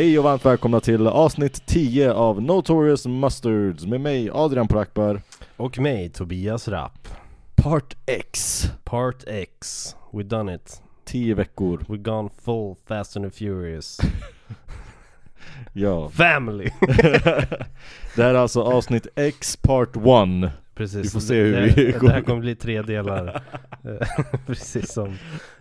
Hej och varmt välkomna till avsnitt 10 av Notorious Mustards med mig Adrian Prakbar Och mig, Tobias Rapp. Part X Part X. We done it. 10 veckor, We gone full fast and furious. ja Family! Det här är alltså avsnitt X Part 1 Precis. Vi får se hur det, vi går. det här kommer bli tre delar. Eh, Precis som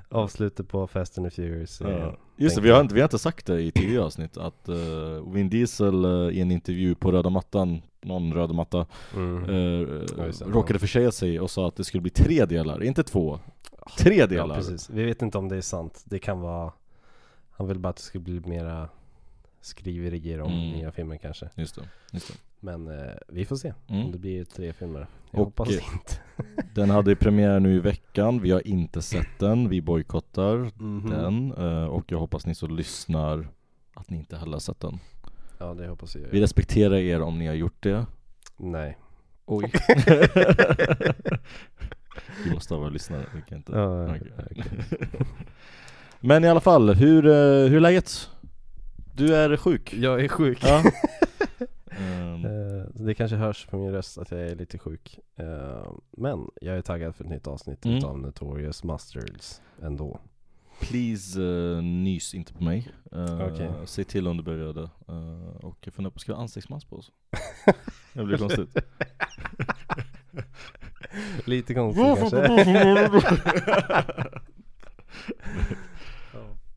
avslutet på Fast and the Furious. ja. Just det, vi har, inte, vi har inte sagt det i tidigare avsnitt att uh, Vin Diesel uh, i en intervju på röda mattan, någon röda matta, Mm. uh, Ja, råkade ja. försäga sig och sa att det skulle bli tre delar, inte två Tre Ja delar! precis. Vi vet inte om det är sant. Det kan vara Han vill bara att det ska bli mera skriverier om Mm. nya filmer kanske. Just det, just det. Men vi får se om Mm. det blir tre filmer. Jag Och, hoppas eh, inte. Den hade premiär nu i veckan, vi har inte sett den, vi bojkottar Mhm. den eh, och jag hoppas ni som lyssnar att ni inte heller har sett den. Ja det hoppas jag. Vi respekterar er om ni har gjort det. Nej. Oj. vi måste ha våra lyssnare, vi kan inte. Ja, okej. Men i alla fall, hur, eh, hur är läget? Du är sjuk? Jag är sjuk. Ja. Ehm, Eh, Det kanske hörs på min röst att jag är lite sjuk. Eh, Men jag är taggad för ett nytt avsnitt Mm. utav Notorious Mustards ändå. Please uh, nys inte på mig. Uh, Okej. Säg till om du börjar göra det. Uh, och jag funderar på att skriva ansiktsmask på oss. det blir konstigt. Lite konstigt kanske.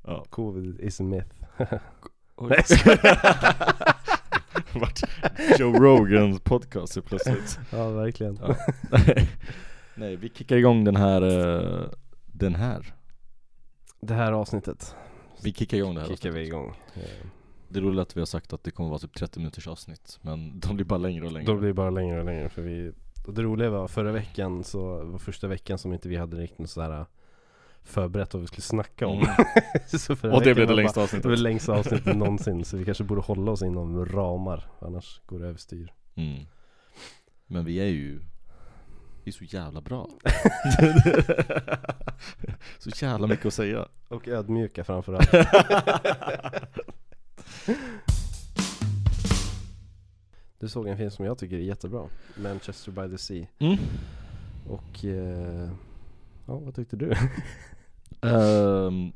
ja. Covid is a myth. Oj. Vart Joe Rogans podcast plötsligt. ja verkligen. Ja. Nej, vi kickar igång den här, eh, den här. Det här avsnittet Vi kickar igång det här kickar vi avsnittet. igång. Eh, Det är roligt att vi har sagt att det kommer vara typ 30 minuters avsnitt, men de blir bara längre och längre. Då blir bara längre och längre för vi och Det roliga var förra veckan så var första veckan som inte vi hade riktigt sådär förberett vad vi skulle snacka om. Mm. Och det blev det längsta bara- avsnittet. Det längsta avsnittet någonsin så vi kanske borde hålla oss inom ramar annars går det överstyr. Mm. Men vi är ju Vi är så jävla bra Så jävla mycket att säga Och ödmjuka framförallt. Du såg en film som jag tycker är jättebra, Manchester by the Sea. mm. Och eh, ja, vad tyckte du? Ehm,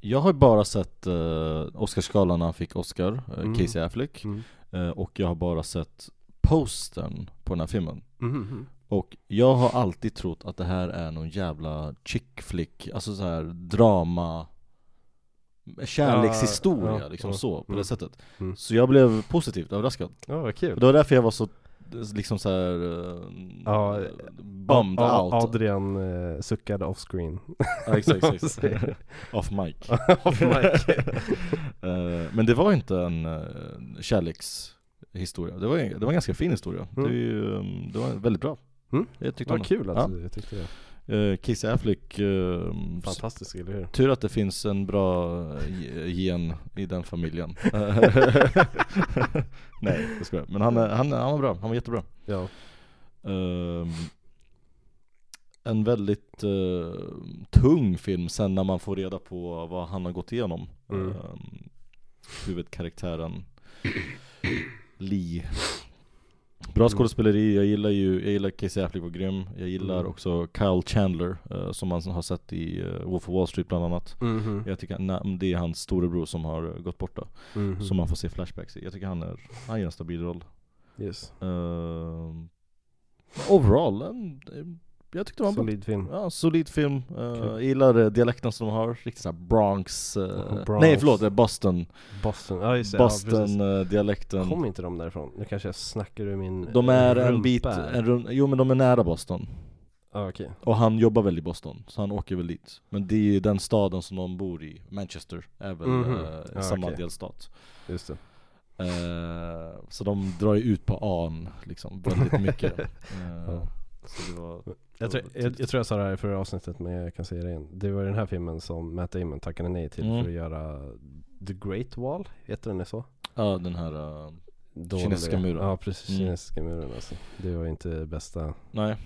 Jag har bara sett uh, Oscarsgalan när han fick Oscar, uh, Mm. Casey Affleck Mm. Eh, Och jag har bara sett postern på den här filmen Mhm. Och jag har alltid trott att det här är någon jävla chick flick, alltså så här drama Kärlekshistoria Ja, liksom ja, så, på mm. det sättet Mm. Så jag blev positivt överraskad Ja, vad kul. Det var därför jag var så, liksom så här, uh, Ja, bummed A- A- out Adrian eh, suckade off screen. Ja, exakt, exakt. Off mic Off mic. Eh, Men det var inte en uh, kärlekshistoria, det var, det var en ganska fin historia Mm. det, ju, um, det var väldigt bra Mm. Jag tyckte Vad kul att Ja. du tyckte det. Uh, Casey Affleck, uh, Fantastiskt, eller hur? tur att det finns en bra eh, gen i den familjen Nej, jag skojar. Men han, han, han var bra, han var jättebra Ja. Ehm, en väldigt eh, tung film sen när man får reda på vad han har gått igenom Mm. um, Huvudkaraktären Lee Bra Mm. skådespeleri, jag gillar ju, jag gillar Casey Affleck var grym Jag gillar Mm. också Kyle Chandler eh, som man har sett i uh, Wolf of Wall Street bland annat Mhm. Jag tycker nej, det är hans storebror som har gått borta Mhm. Som man får se flashbacks i Jag tycker han är, han gör en stabil roll Yes. Ehm, overall, en, jag tyckte det var en bra Solid film. Ja, solid film. Uh, gillar uh, dialekten som de har, riktigt såhär Bronx, eh, Bronx. Nej förlåt, det Boston, Boston, ja just det. ja, precis. Boston-dialekten Kom inte de därifrån? Nu kanske jag snackar ur min De är en bit, en rund, jo men de är nära Boston Ja okej. Och han jobbar väl i Boston, så han åker väl dit Men det är ju den staden som de bor i, Manchester, är väl Mhm. eh, Ja, samma okej. delstat Just det. Eh, Så de drar ju ut på an liksom, väldigt mycket Eh, Ja. Så det var Jag tror jag, jag tror jag sa det här i förra avsnittet men jag kan säga det igen. Det var den här filmen som Matt Damon tackade nej till Mm. för att göra The Great Wall, heter den det så? Ja den här uh, Dåliga. Kinesiska muren. Ja precis, Mm. kinesiska muren alltså. Det var inte bästa Nej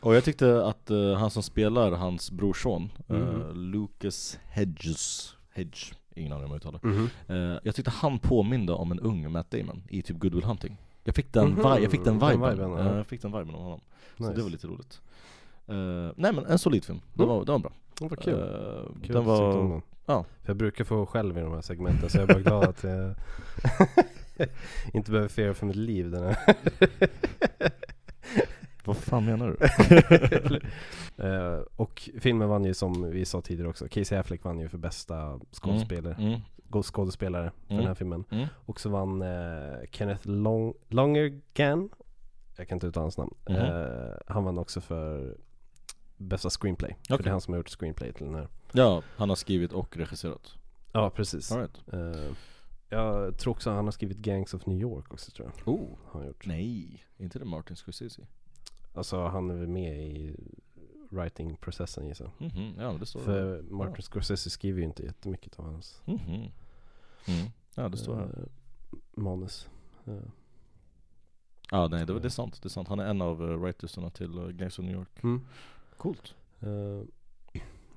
Och jag tyckte att eh, han som spelar hans brorson, eh, Mhm. Lucas Hedges, Hedge, ingen aning om jag uttalar Mhm. Eh, Jag tyckte han påminde om en ung Matt Damon i typ Good Will Hunting Jag fick den, Mhm, vi- jag fick den den viben, viben, ja. Jag fick den viben av honom Så Nice. det var lite roligt Eh, Nej men en solid film, den Mm. var, den var bra Det var kul. Eh, Kul Den var, den. ja. För jag brukar få själv i de här segmenten så jag är bara glad att jag inte behöver fear för mitt liv den här. vad fan menar du? Eh, och filmen vann ju som vi sa tidigare också, Casey Affleck vann ju för bästa skådespelare, Mm. god skådespelare för Mm. den här filmen. Mm. Och så vann eh, Kenneth Long Lonergan, jag kan inte uttala hans namn, Mhm. eh, han vann också för bästa screenplay. För Okej. det är han som har gjort screenplay till den här. Ja, han har skrivit och regisserat Ja precis. All right. Eh, jag tror också han har skrivit Gangs of New York också tror jag. Oh, Har han gjort. nej, inte det Martin Scorsese? Alltså han är väl med i writing-processen gissar jag. Mhm, ja men det står För Martin Scorsese skriver ju inte jättemycket av hans Mhm. Mm. Ja det står här eh, manus. Eh, Ja nej det, var- det är sant, det är sant. Han är en av uh, writersarna till uh, Gangs of New York mm. Coolt Eh,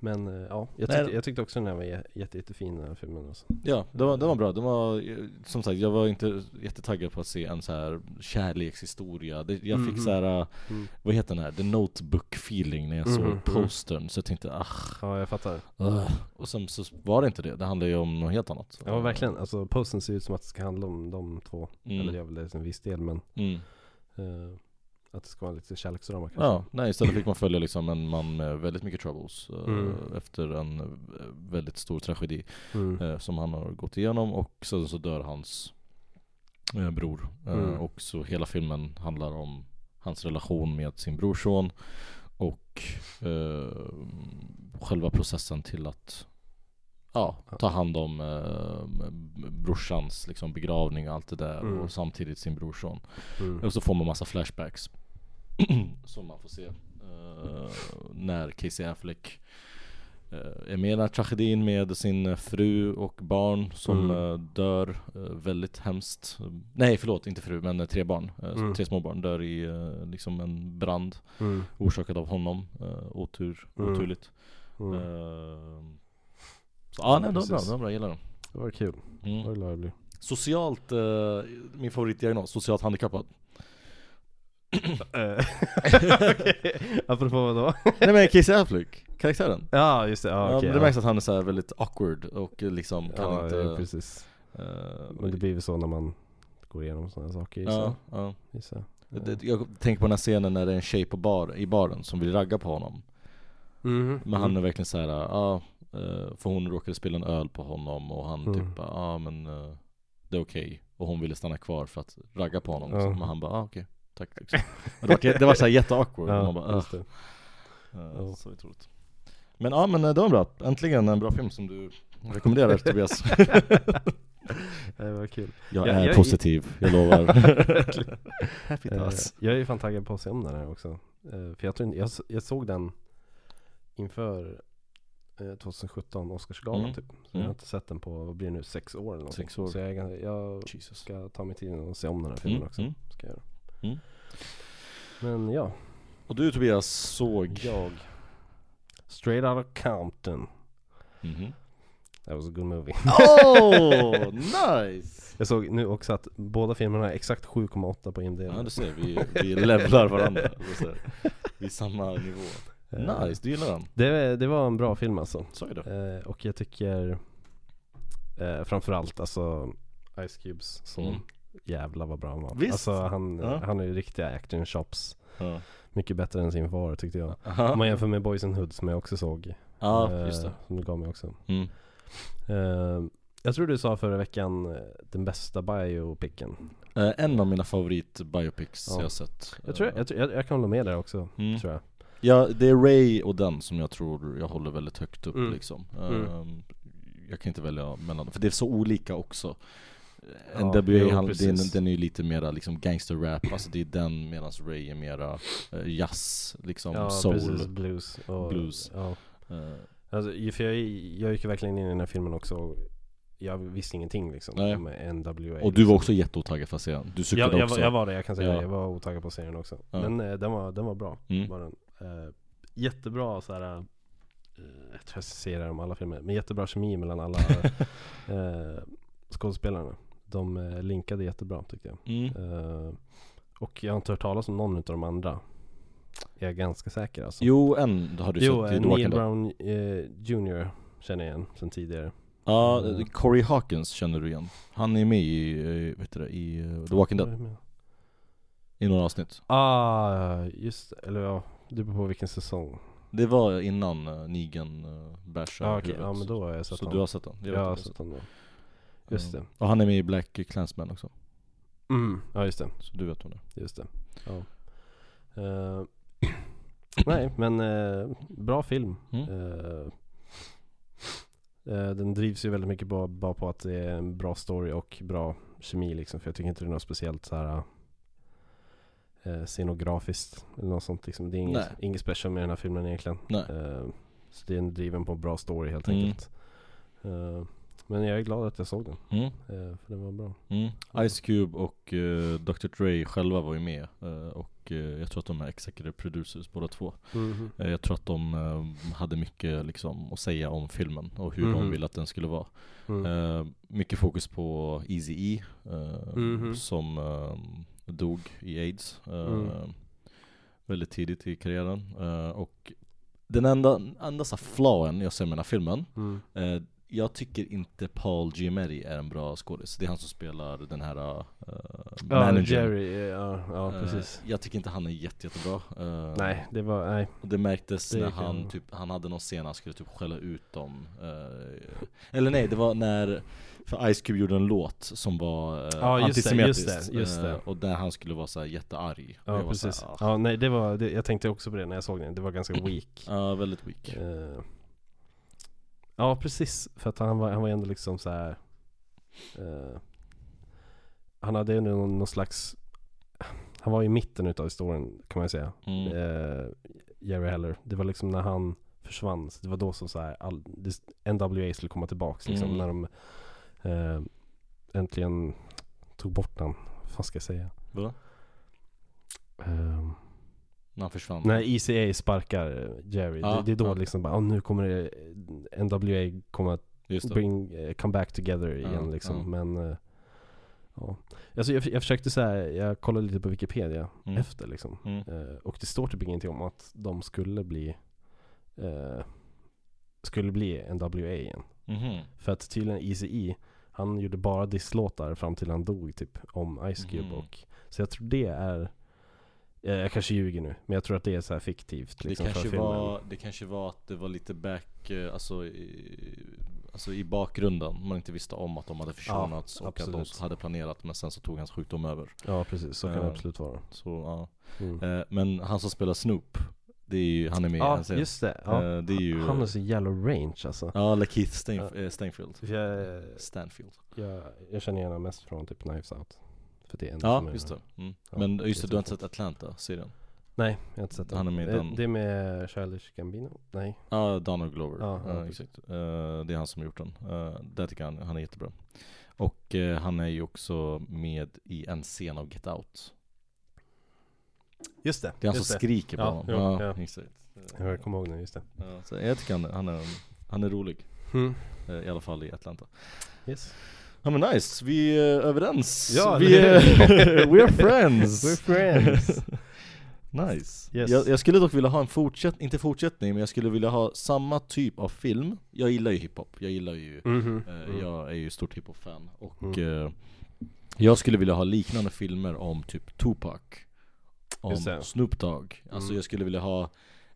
men eh, ja, jag tyckte, jag tyckte också den här var jä- jätte, jättefin den här filmen alltså. Ja, det var, det var bra. Det var, eh, som sagt, jag var inte jättetaggad på att se en så här kärlekshistoria. Det, jag fick Mhm. så här, uh, Mm. vad heter den här? The Notebook feeling när jag Mhm, såg mhm. postern. Så jag tänkte, ah, Ja jag fattar. uh. Och sen så var det inte det. Det handlar ju om något helt annat. Ja verkligen, alltså posten ser ut som att det ska handla om de två. Mm. Eller det gör väl det till en viss del men Mm. Att det ska vara lite kärleksdrama kanske. Ja, nej istället fick man följa liksom en man med väldigt mycket troubles eh, Mm. Efter en eh, väldigt stor tragedi Mm. eh, som han har gått igenom och sen så dör hans bror Mm. Och så hela filmen handlar om hans relation med sin brorson Och själva processen till att Ja, ta hand om eh, brorsans liksom begravning och allt det där Mm. och samtidigt sin brorson Mm. och så får man massa flashbacks Som man får se eh, När Casey Affleck eh, är med i den här tragedin med sin fru och barn som Mm. eh, dör eh, väldigt hemskt Nej förlåt, inte fru men eh, tre barn, eh, Mm. tre små barn dör i eh, liksom en brand Mm. Orsakad av honom, eh, otur, Mm. oturligt Mm. eh, Så ja nej det var bra, det var bra, jag gillar den Det var kul, mm. glad jag blir. Socialt, eh, min favoritdiagnos, socialt handikappad Eh, Apropå vad då? Nej men Casey Affleck, karaktären Ja just det, ja, Ja, det märks att han är så här väldigt awkward och liksom kan ja, inte ja, precis. eh, Men det blir väl så när man går igenom sådana saker gissar ja, gissar jag. Tänker på den här scenen när det är en tjej på bar, i baren som vill ragga på honom Mhm. Men han är verkligen så här, ja eh, För hon råkade spilla en öl på honom och han Mm. typ ja men eh, Det är okej Och hon ville stanna kvar för att ragga på honom Ja. Men han bara, ja okej Tack liksom. Det var, det var så här jätteawkward man bara, Ja, "Ugh." just det. Ja. Så otroligt Men ja men eh, det var bra, äntligen en bra film som du rekommenderar Tobias Det var kul. Jag Ja, är jag- positiv, jag lovar Happy Eh, thoughts jag är ju fan taggad på att se om den här också. Eh, för jag, tror jag, jag såg den inför eh, 2017 Oscarsgalan Mm. typ. Så jag Mm. har inte sett den på, vad blir det nu, sex år eller någonting. Sex år. Så jag, jag Jesus ska ta mig tiden och se om den här filmen Mm, också. mm. Ska jag göra. Mm. Men ja, Och du Tobias såg jag Straight Outta Compton. Mhm. That was a good movie. Oh, nice! Jag såg nu också att båda filmerna är exakt 7,8 på IMDb. Ja du ser, vi, vi levlar varandra. Vi är samma nivå Eh, Nice, du gillar den? Det, det var en bra film alltså. Så är det Eh, och jag tycker eh, framförallt alltså Ice Cubes så Mm. Jävla vad bra han var. Visst. Alltså han, Ja. han är ju riktiga acting chops. Ja, Mycket bättre än sin far tyckte jag. Om man jämför med Boys in Hood som jag också såg. ja eh, just det Som du gav mig också. mm. Eh, jag tror du sa förra veckan eh, den bästa biopicken. Eh, En av mina favorit biopics Ja. jag har sett Jag tror jag, jag, jag kan hålla med där också. Mm. Tror jag. Ja, det är Ray och den som jag tror jag håller väldigt högt upp Mm. liksom Mm. Ehm, Jag kan inte välja mellan dem, för det är så olika också NWA, jo, han, den, den är ju lite mera liksom gangster-rap, alltså det är den medan Ray är mera eh, jazz, liksom Ja, soul precis. Blues. Och, Blues. Ja. Eh, Alltså, för jag, jag gick ju verkligen in i den här filmen också jag visste ingenting liksom Nej. om NWA Och du var liksom. också jätteotaggad för att se den, du suckade jag, jag, också var- jag var det, jag kan säga Ja. Jag var otaggad på serien också Ja. Men eh, den, var, den var bra, Mm. var den. Eh, Jättebra så här. eh, Jag tror jag ser det om alla filmer Men jättebra kemi mellan alla eh, skådespelarna De eh, linkade jättebra tycker jag. Mm. Eh, Och jag har inte hört talas om någon utav de andra. Jag är ganska säker alltså. Jo, en har du Jo, sett i eh, Neil Brown eh, Jr känner jag igen sen tidigare. Ja, Mm. Corey Hawkins känner du igen. Han är med i, vet du i The Walking Dead, i några avsnitt. Ah, just. Eller ja, det beror på vilken säsong. Det var innan uh, Negan uh, bashade ah, okej, huvudet. ja men då har jag sett Så honom du har sett den? Jag har sett honom då Just det Och han är med i Black Clansman också, mm. Ja just det, så du vet om det just det ja. Eh, Nej men eh, bra film Mm. Eh, Den drivs ju väldigt mycket bara, bara på att det är en bra story och bra kemi liksom För jag tycker inte det är något speciellt så här scenografiskt eller något sånt liksom. Det är inget, Nej. inget special med den här filmen egentligen Nej. Så det är en driven på en bra story helt Mm. enkelt Eh, Men jag är glad att jag såg den, Mm. eh, för den var bra Mm. Ice Cube och uh, Dr Dre själva var ju med eh, och eh, jag tror att de är executive producers båda två Eh, Jag tror att de eh, hade mycket liksom att säga om filmen och hur de Mhm. ville att den skulle vara Mm. Eh, Mycket fokus på Easy E eh, Mhm. som eh, dog i aids eh, Mm. väldigt tidigt i karriären Eh, och den enda, enda så flawen jag ser med den här filmen Mm. eh, jag tycker inte Paul Giamatti är en bra skådis. Det är han som spelar den här uh, Ja, managern. Jerry, eh, ja, ja Eh, precis jag tycker inte han är jätte, jättebra. Eh, Nej, det var, nej och det märktes Det när han typ, han hade någon scen han skulle typ skälla ut dem eh, Eller nej, det var när För Ice Cube gjorde en låt som var eh, Ja, just det, just antisemitisk det, just det. Och där han skulle vara så här jättearg jag Ja precis, så här, ah, ja nej det var, det, jag tänkte också på det när jag såg den, det var ganska weak Ja, väldigt weak Ja precis, för att han var, han var ändå liksom så här. eh, Han hade ju någon, någon slags Han var i mitten utav historien kan man ju säga mm. eh, Jerry Heller Det var liksom när han försvann, det var då som så här, all, NWA skulle komma tillbaks liksom Mm. När de eh, äntligen tog bort den, vad fan ska jag säga? Vadå? Eh, När han försvann? När ECA sparkar eh, Jerry, Ja, det, det är då ja. liksom bara, oh, nu kommer det NWA kommer att bring, eh, come back together igen Ja, liksom. Men eh, Ja Alltså jag, jag försökte säga, jag kollade lite på Wikipedia Mm. efter liksom mm. eh, Och det står typ ingenting om att de skulle bli eh, Skulle bli NWA igen Mhm. För att tydligen ECE Han gjorde bara disslåtar fram till han dog typ Om Ice Cube Mhm. och Så jag tror det är eh, Jag kanske ljuger nu Men jag tror att det är så här fiktivt liksom, det, för kanske filmen. var, det kanske var att det var lite back, eh, alltså i, alltså i bakgrunden. Man inte visste om att de hade försonats och att de hade planerat Men sen så tog hans sjukdom över. Ja precis, så kan det Ja. absolut vara. Så ja. Mm. Eh, Men han som spelar Snoop Det är ju, han är med Ja scen. just det, ja. Eh, Det är ju Han har så jävla range alltså. Ja, Lakeith Stain, Ja. eh, Stainfield För jag, Stanfield. jag, jag känner igen honom mest från typ Knives Out För det är en Ja, som är- just det. Mm. Ja, Men just det, du har inte sett Atlanta, serien? Nej, jag har inte sett den Han är med i den. Det är med Childish Gambino? Nej. Ja, Donald Glover, Ja, ja, exakt. Eh, Det är han som har gjort den, uh, Där tycker han, han är jättebra. Och eh, han är ju också med i en scen av Get Out. Just det, Det är han som det. skriker på Ja, honom. jo, Ja, ja. exakt. Jag kommer ihåg nu, just det. Så jag tycker han, han, är, han är rolig. Mm. I alla fall i Atlanta. Yes Ja men nice, vi är överens Ja, vi är, We're friends We're friends Nice Yes. jag, jag skulle dock vilja ha en fortsättning, inte fortsättning men jag skulle vilja ha samma typ av film Jag gillar ju hiphop, jag gillar ju Mhm. eh, Mm. Jag är ju stort hiphop-fan och Mm. eh, Jag skulle vilja ha liknande filmer om typ Tupac Om. Snoop Dogg Alltså Mm. jag skulle vilja ha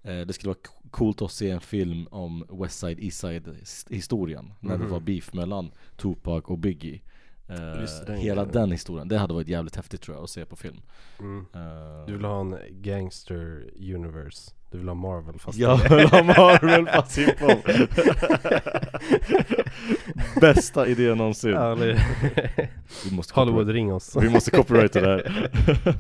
eh, Det skulle vara coolt att se en film om West Side East Side historien När det Mhm. var beef mellan Tupac och Biggie Eh, Just hela ja. den historien, det hade varit jävligt häftigt tror jag att se på film Mm. Eh, Du vill ha en gangster universe Du vill ha Marvel fast Jag vill ha Marvel fast hiphop Bästa idén någonsin. Ja, vi måste Hollywood ring oss. Vi måste copyrighta det här.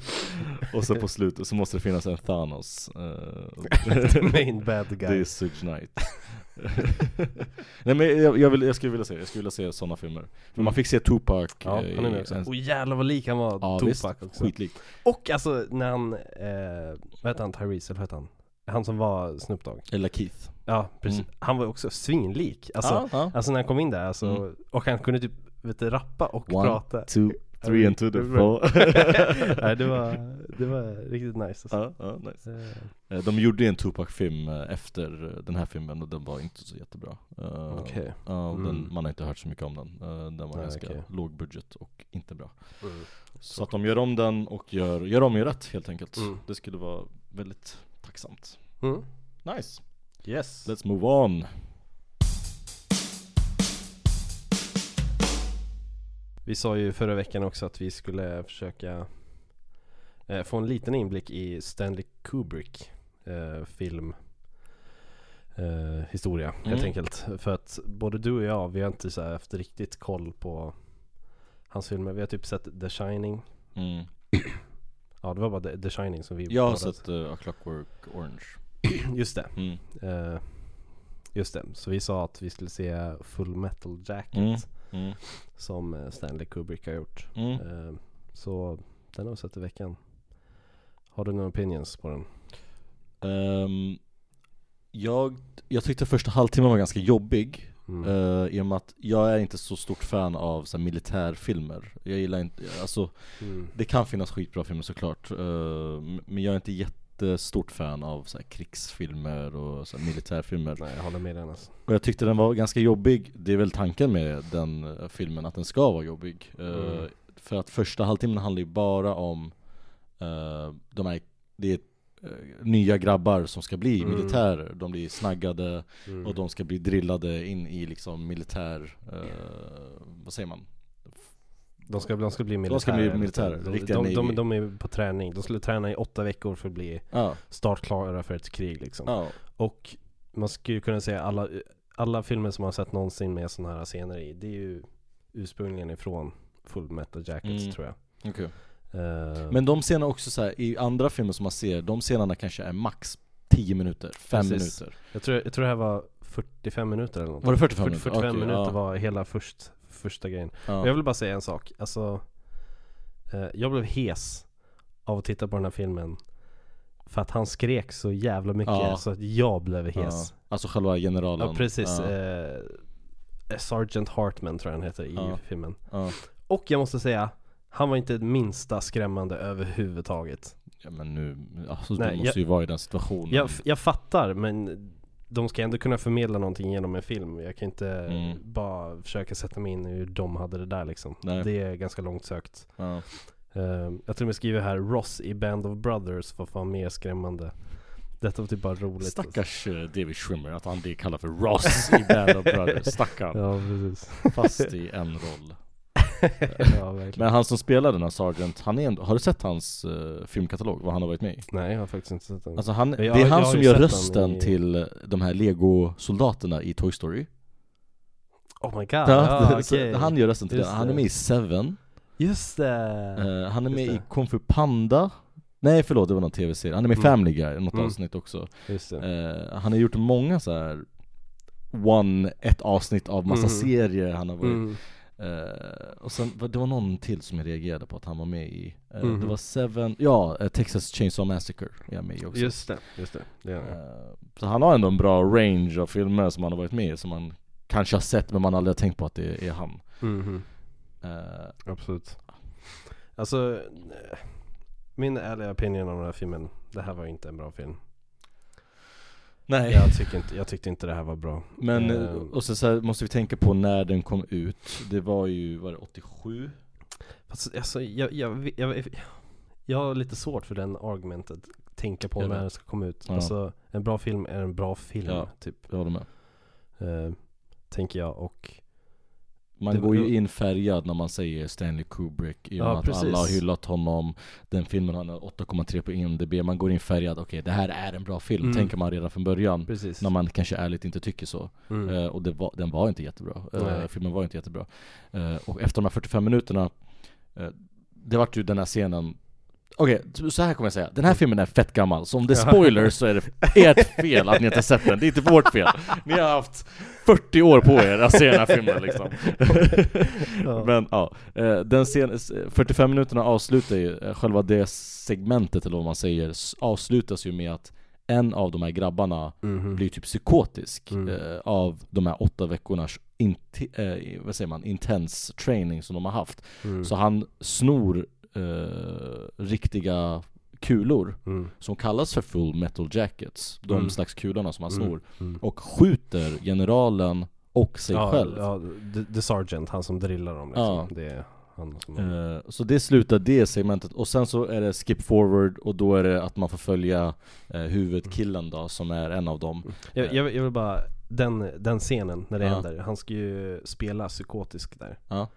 Och sen på slutet så måste det finnas en Thanos eh, The main bad Det guy är Suge Knight. Nej men jag, jag, vill, jag skulle vilja se, jag skulle vilja se sådana filmer. För man fick se Tupac Ja, eh, han är med i också. Och jävlar vad lik han var Ja Tupac visst, också. skitlik. Och alltså när han, eh, vad heter han, Tyrese eller vad heter han? Han som var Snoop Dogg. Eller Keith Ja precis, Mm. han var också svinlik Alltså, ja, ja. alltså när han kom in där alltså, Mm. och han kunde typ, vet du, rappa och One, prata two, three and to the four Nej det var, det var riktigt nice alltså. ja, ja, nice. Eh, De gjorde ju en Tupac-film eh, efter den här filmen och den var inte så jättebra Okej. Ja, och den, Mm. man har inte hört så mycket om den Den var ganska okej. låg budget och inte bra mm. Så att de gör om den och gör, gör om ju rätt helt enkelt Mm. Det skulle vara väldigt tacksamt Mm. Nice, Yes let's move on Vi sa ju förra veckan också att vi skulle försöka eh, få en liten inblick i Stanley Kubrick eh, film eh, historia helt Mm. enkelt. För att både du och jag, vi har inte så haft riktigt koll på hans filmer. Vi har typ sett The Shining. mm. Ja det var bara The, The Shining som vi Jag har sett uh, A Clockwork Orange Just det, mm. eh, just det. Så vi sa att vi skulle se Full Metal Jacket Mm. Mm. som eh, Stanley Kubrick har gjort. Eh, Så den har vi sett i veckan. Har du några opinions på den? Ehm, jag, jag tyckte första halvtimmen var ganska jobbig Mm. uh, I och med att jag är inte så stort fan av så här, militärfilmer Jag gillar inte, alltså Mm. det kan finnas skitbra filmer såklart eh, Men jag är inte jättestort fan av så här, krigsfilmer och så här, militärfilmer Nej jag håller med den alltså. Och jag tyckte den var ganska jobbig Det är väl tanken med den eh, filmen, att den ska vara jobbig Eh, Mm. För att första halvtimmen handlar ju bara om eh, de här, det är eh, nya grabbar som ska bli Mm. militärer De blir snaggade Mm. och de ska bli drillade in i liksom militär, vad säger man? De, ska, de ska bli militärer. De ska bli militärer, De, riktiga de, de, de är på träning. De skulle träna i åtta veckor för att bli Ja, startklara för ett krig liksom. ja, Och man skulle kunna säga alla, alla filmer som man har sett någonsin med sådana här scener i, det är ju ursprungligen ifrån Full Metal Jackets Mm. tror jag. okej Eh, Men de scenerna också så här, i andra filmer som man ser, de scenerna kanske är max 10 minuter, 5 Precis. minuter jag, tror, jag tror det här var 45 minuter eller något. Var det 45 40, minuter? 45 Okej, minuter ja. var hela först, första grejen. ja. Jag vill bara säga en sak. Alltså, eh, jag blev hes av att titta på den här filmen. För att han skrek så jävla mycket Ja. så att jag blev hes. ja. Alltså själva generalen Ja, precis. ja. Eh, Sergeant Hartman tror jag han heter i filmen. Och jag måste säga, han var inte det minsta skrämmande överhuvudtaget. ja men nu, alltså Nej, du måste ju vara i den situationen Jag, jag fattar, men de ska ändå kunna förmedla någonting genom en film. Jag kan inte Mm. bara försöka sätta mig in i hur de hade det där liksom. Nej. Det är ganska långt sökt. ja. Uh, jag tror jag skriver här, Ross i Band of Brothers var fan mer skrämmande. Detta var typ bara roligt. Stackars eh, David Schwimmer, att han blir kallad för Ross i Band of Brothers, stackarn Ja, precis. Fast i en roll ja. Men han som spelar den här Sergeant, han är ändå, har du sett hans eh, filmkatalog? Vad han har varit med i? Nej, jag har faktiskt inte sett den. Alltså han, Jag- det är jag han som gör rösten i- till de här Lego-soldaterna i Toy Story oh my god, Ja, så okej. Han gör rösten till Just den, han är med i Seven Just det! Eh, han är med i. Kung Fu Panda Nej förlåt, det var någon tv-serie. Han är med i Mm. Family Guy, något Mm. avsnitt också. Just. Eh, han har gjort många så här One, ett avsnitt av massa Mm. serier han har varit Mm. Eh, Och sen, det var någon till som jag reagerade på att han var med i eh, Mhm. Det var Seven, ja, eh, Texas Chainsaw Massacre är jag med i också Just det, just det. det jag. Eh, Så han har ändå en bra range av filmer som han har varit med i Som man kanske har sett men man aldrig har tänkt på att det är han Mhm. Eh, Absolut. Alltså, min ärliga opinion om den här filmen, det här var inte en bra film. Nej Jag, tycker inte, jag tyckte inte det här var bra. Men, Eh, eh, och så, så här, måste vi tänka på när den kom ut Det var ju, var det 87? Fast, alltså, jag, jag, jag, jag, jag har lite svårt för den argumentet. Tänka på när den ska komma ut. Ja. Alltså, en bra film är en bra film, Ja. typ. Jag håller med Eh, tänker jag. Och Man Det- går ju in färgad när man säger Stanley Kubrick I och Ja, med att precis. alla har hyllat honom Den filmen har 8,3 på IMDB Man går in färgad, okej det här är en bra film Mm. Tänker man redan från början precis. När man kanske ärligt inte tycker så Mm. Eh, Och var, den var inte jättebra Nej. Filmen var inte jättebra Eh, Och efter de här 45 minuterna Det vart ju den här scenen Okej, så här kommer jag säga. Den här filmen är fett gammal, så om det är spoilers så är det ert fel att ni inte har sett den. Det är inte vårt fel. Ni har haft 40 år på er att se den här filmen liksom. Ja. Men ja, eh, den sen, 45 minuterna avslutar ju, eh, själva det segmentet eller vad man säger, avslutas ju med att en av de här grabbarna Mhm. blir typ psykotisk Mm. eh, av de här åtta veckornas eh, vad säger man, intense training som de har haft. Mm. Så han snor eh, riktiga kulor Mm. som kallas för full metal jackets, de Mm. slags kulorna som han snor, Mm. och skjuter generalen och sig ja, själv. Ja, the, the Sergeant, han som drillar dem liksom. Ja. Det är han som... Eh, så det slutar det segmentet, och sen så är det skip forward och då är det att man får följa eh, huvudkillen då, som är en av dem. jag, jag, jag vill bara, den, den scenen när det Ja. händer, han ska ju spela psykotisk där. Ja.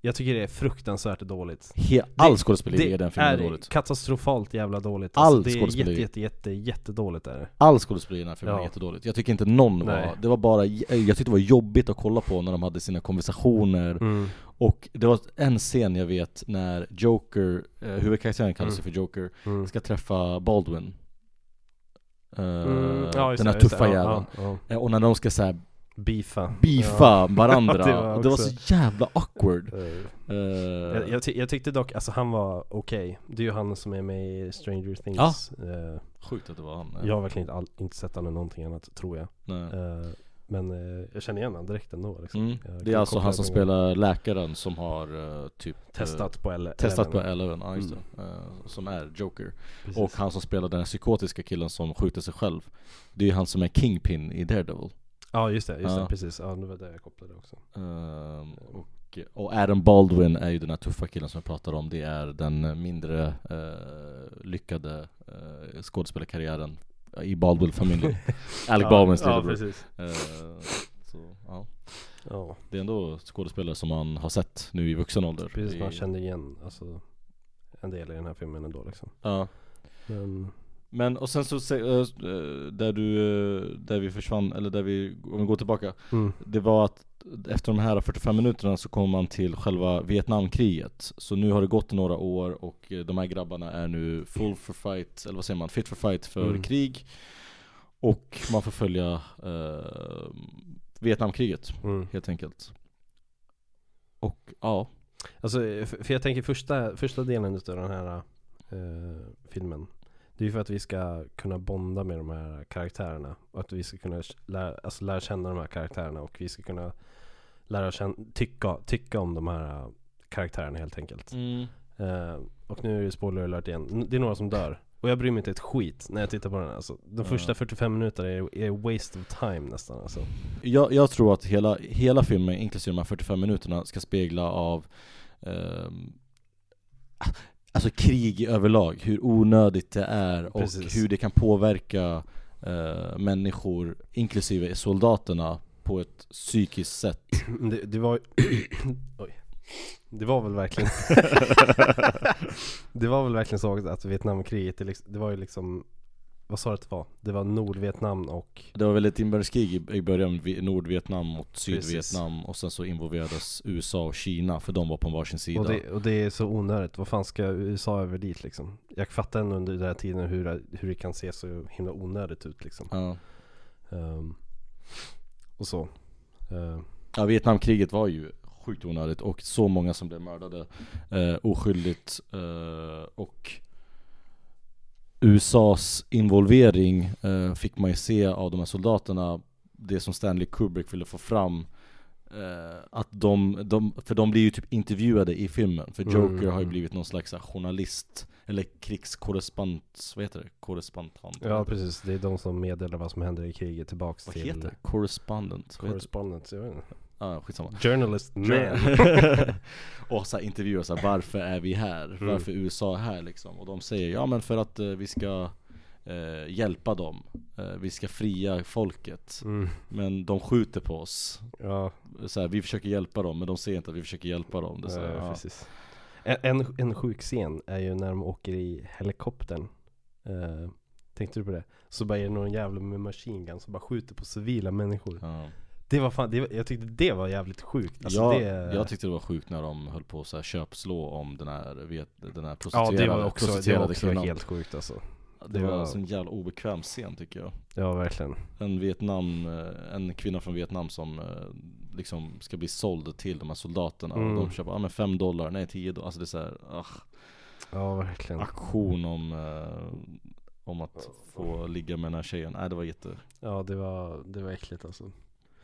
Jag tycker det är fruktansvärt dåligt. He- all skådespeleri i den filmen är är dåligt. katastrofalt jävla dåligt. All alltså, det är skådespeleri. jätte, jätte, jätte, jättedåligt är det. All skådespeleri i den här filmen Ja. är jättedåligt. Jag tycker inte någon var, Nej. det var bara, jag tyckte det var jobbigt att kolla på när de hade sina konversationer Mm. Och det var en scen jag vet när Joker, eh, huvudkaraktären kallar sig Mm. för Joker, Mm. ska träffa Baldwin Eh, Mm, ja, Den här tuffa jäveln Ja, ja, Eh, Och när de ska ja. Beefa. beefa varandra, det det, var var också- så jävla awkward Ja. Eh, Jag, jag, ty- jag tyckte dock, alltså han var okej. Det är ju han som är med i Stranger Things. Ja. Eh, Sjukt att det var han eh. jag har verkligen inte, all, inte sett han i någonting annat, tror jag. Eh, men jag känner igen honom direkt ändå liksom. Mm. Det är alltså han som det gång. spelar läkaren som har typ Testat på L- Testat på Eleven. Eleven, ja just Mm. det. Som är Joker. Precis. Och han som spelar den här psykotiska killen som skjuter sig själv Det är ju han som är Kingpin i Daredevil Ja just det, just det, precis. Ja det var det jag kopplade också. Ehm, och, och Adam Baldwin är ju den här tuffa killen som jag pratar om Det är den mindre eh, lyckade uh, skådespelarkarriären i Baldwin-familjen Alec ja, Baldwins Ja precis. Eh, Så ja, Ja, det är ändå skådespelare som man har sett nu i vuxen ålder precis. I- Man kände igen alltså, en del i den här filmen ändå liksom. Ja Men, Men och sen så, eh, eh, där du, eh, där vi försvann, eller där vi, om vi går tillbaka. Mm, Det var att efter de här 45 minuterna så kommer man till själva Vietnamkriget. Så nu har det gått några år och eh, de här grabbarna är nu full for fight, eller vad säger man? Fit for fight för Mm. krig. Och man får följa eh, Vietnamkriget mm. helt enkelt. Och ja, Alltså, för för jag tänker första, första delen utav den här eh, filmen Det är ju för att vi ska kunna bonda med de här karaktärerna. Och att vi ska kunna lära, alltså lära känna de här karaktärerna. Och vi ska kunna lära känna, tycka, tycka om de här eh, karaktärerna helt enkelt. Eh, Och nu är det spoiler alert igen. Det är några som dör. Och jag bryr mig inte ett skit när jag tittar på den alltså. De Ja. första 45 minuterna är, är waste of time nästan alltså. Jag, jag tror att hela, hela filmen, inklusive de här 45 minuterna, ska spegla av ehm, Alltså krig överlag, hur onödigt det är och Precis. hur det kan påverka eh, människor, inklusive soldaterna, på ett psykiskt sätt det, det var Oj Det var väl verkligen Det var väl verkligen så att Vietnamkriget, det, liksom, det var ju liksom Vad sa du att det var? Det var Nordvietnam och Det var väl ett inbördeskrig i, början, Vi- Nordvietnam mot Precis. Sydvietnam och sen så involverades USA och Kina för de var på varsin sida och det, och det är så onödigt, vad fan ska USA över dit liksom? Jag fattar ändå under den här tiden hur, hur det kan se så himla onödigt ut liksom ja. Ehm, Och så Ehm, Ja, Vietnamkriget var ju sjukt onödigt och så många som blev mördade eh, oskyldigt eh, och USAs involvering eh, fick man ju se av de här soldaterna Det som Stanley Kubrick ville få fram eh, Att de, de, för de blir ju typ intervjuade i filmen För Joker Mm. har ju blivit någon slags här, journalist Eller krigskorrespondent, vad heter det? Korrespondent? Ja precis, det är de som meddelar vad som händer i kriget tillbaks Vad till heter det? Correspondent? Vad heter det? Correspondent, jag vet inte Ah, skitsamma Journalist man och så här intervjuar så här, varför är vi här? Mm. Varför är USA här liksom? Och de säger ja men för att eh, vi ska eh, hjälpa dem eh, Vi ska fria folket mm. Men de skjuter på oss Ja, så här, Vi försöker hjälpa dem men de ser inte att vi försöker hjälpa dem det är så här, Ja, ja. En, en, sjuk scen är ju när de åker i helikoptern eh, Tänkte du på det? Så bara är det någon jävla med machine gun som bara skjuter på civila människor Ja. Det var fan, det var, jag tyckte det var jävligt sjukt. Alltså jag, det, jag tyckte det var sjukt när de höll på att köpslå om den här, vet, den här Ja prostituerade, det var också, det var också kvinnan. helt sjukt alltså. Det det var var- en sån jävla obekväm scen tycker jag. Ja verkligen. En Vietnam, eh, en kvinna från Vietnam som eh, liksom ska bli såld till de här soldaterna. Mm. och de köper, ja men 5 dollar, nej 10 dollar, alltså det är såhär, ah, Ja verkligen. Aktion om, eh, om att få ligga med den här tjejen, nej det var jätte Ja det var, det var äckligt alltså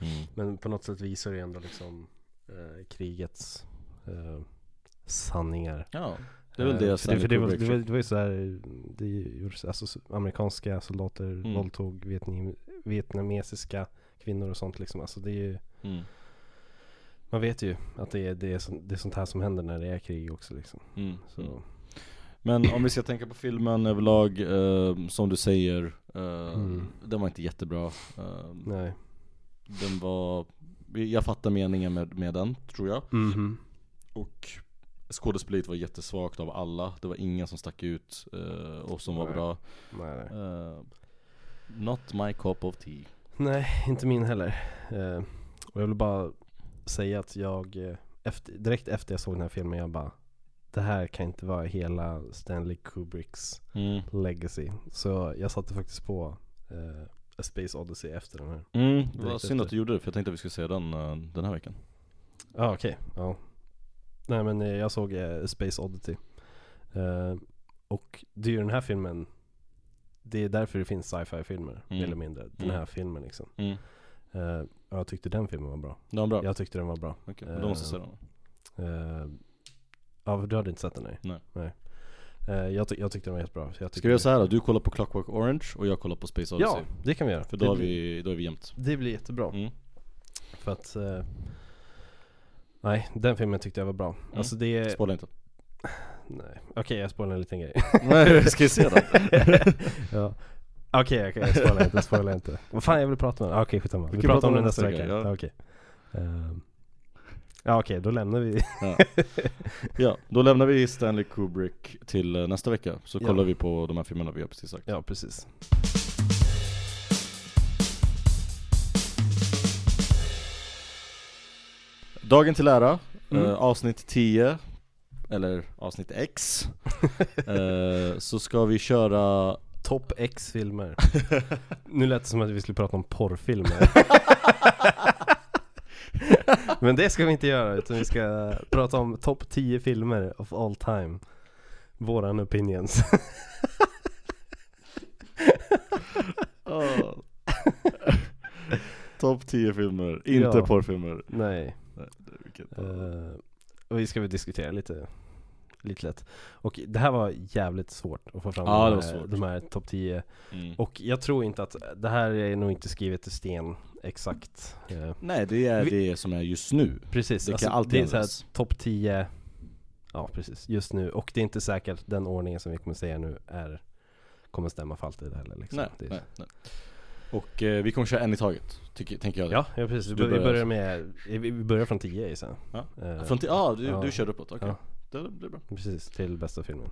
mm. Men på något sätt visar det ändå liksom eh, krigets eh, sanningar Ja, det är väl det Eh, för det, för det, var, det, var, Kubrick det var ju såhär, det gjordes, alltså amerikanska soldater Mm. våldtog vietnam, vietnamesiska kvinnor och sånt liksom. Alltså det är ju, mm. man vet ju att det är, det, är så, det är sånt här som händer när det är krig också liksom. Mm. Så, Mm. Men om vi ska tänka på filmen överlag, eh, som du säger, eh, Mm. den var inte jättebra eh, nej. Den var, jag fattar meningen med, med den, tror jag Mhm. Och skådespeleriet var jättesvagt av alla, det var ingen som stack ut eh, och som var Nej. bra Nej, nej. Eh, Not my cup of tea nej, inte min heller. Eh, och jag vill bara säga att jag, eh, efter, direkt efter jag såg den här filmen, jag bara det här kan inte vara hela Stanley Kubricks mm. legacy. Så jag satte faktiskt på eh, A Space Odyssey efter den här. Mm, det var synd att du gjorde det för jag tänkte att vi skulle se den eh, den här veckan Ja ah, okej, ja. Nej men eh, jag såg eh, Space Oddity. Eh, och det är ju den här filmen, det är därför det finns sci-fi filmer, Mm. mer eller mindre. Den Mm. här filmen liksom. mm. Och jag tyckte den filmen var bra. Den var bra? Jag tyckte den var bra. Okej, då måste jag se den ja, du hade inte sett den nej? Nej. Jag, ty- jag tyckte den var jättebra. Så jag Ska vi göra så här då? Du kollar på Clockwork Orange och jag kollar på Space Odyssey Ja, det kan vi göra. För det då är blir, vi, då är vi jämnt det blir jättebra. mm. För att eh, Nej, den filmen tyckte jag var bra. Alltså det är Spoila inte Nej, okej jag spoilar en liten grej Nej, ska vi se den? ja. Okej, okej, jag spoilar inte, jag spoilar inte Vad fan jag vill prata om? Ah, okej skitsamma, vi, kan pratar om det nästa vecka, ja. ja. okej Ehm. Ja okej, då lämnar vi. Ja. ja, då lämnar vi Stanley Kubrick till eh, nästa vecka. Så Ja. kollar vi på de här filmerna vi har precis sagt. Ja precis. Dagen till ära, Mm. eh, avsnitt 10 Eller avsnitt X. Eh, Så ska vi köra Topp X filmer Nu lät det som att vi skulle prata om porrfilmer Men det ska vi inte göra utan vi ska prata om topp 10 filmer of all time Våran opinions oh. Topp 10 filmer, inte Ja. porrfilmer Nej Nej, det- vilket- Eh, och vi ska väl diskutera lite, lite lätt. Och det här var jävligt svårt att få fram Ja, de, här, de här topp 10. mm. Och jag tror inte att, det här är nog inte skrivet i sten exakt. Eh, Nej det är Vi- det som är just nu precis, Det kan alltså, alltid det är så här topp 10, ja precis, just nu. Och det är inte säkert att den ordningen som vi kommer säga nu är, kommer stämma för alltid heller. Liksom. nej, det nej, nej Och eh, vi kommer köra en i taget, tycker, tänker jag Ja, ja precis. Vi, Du bör- vi börjar. börjar med, vi börjar från 10 gissar jag. Ja. Eh, Från t- ah, du, ja. du kör uppåt, okej Ja. Det, det är bra Precis, till bästa filmen.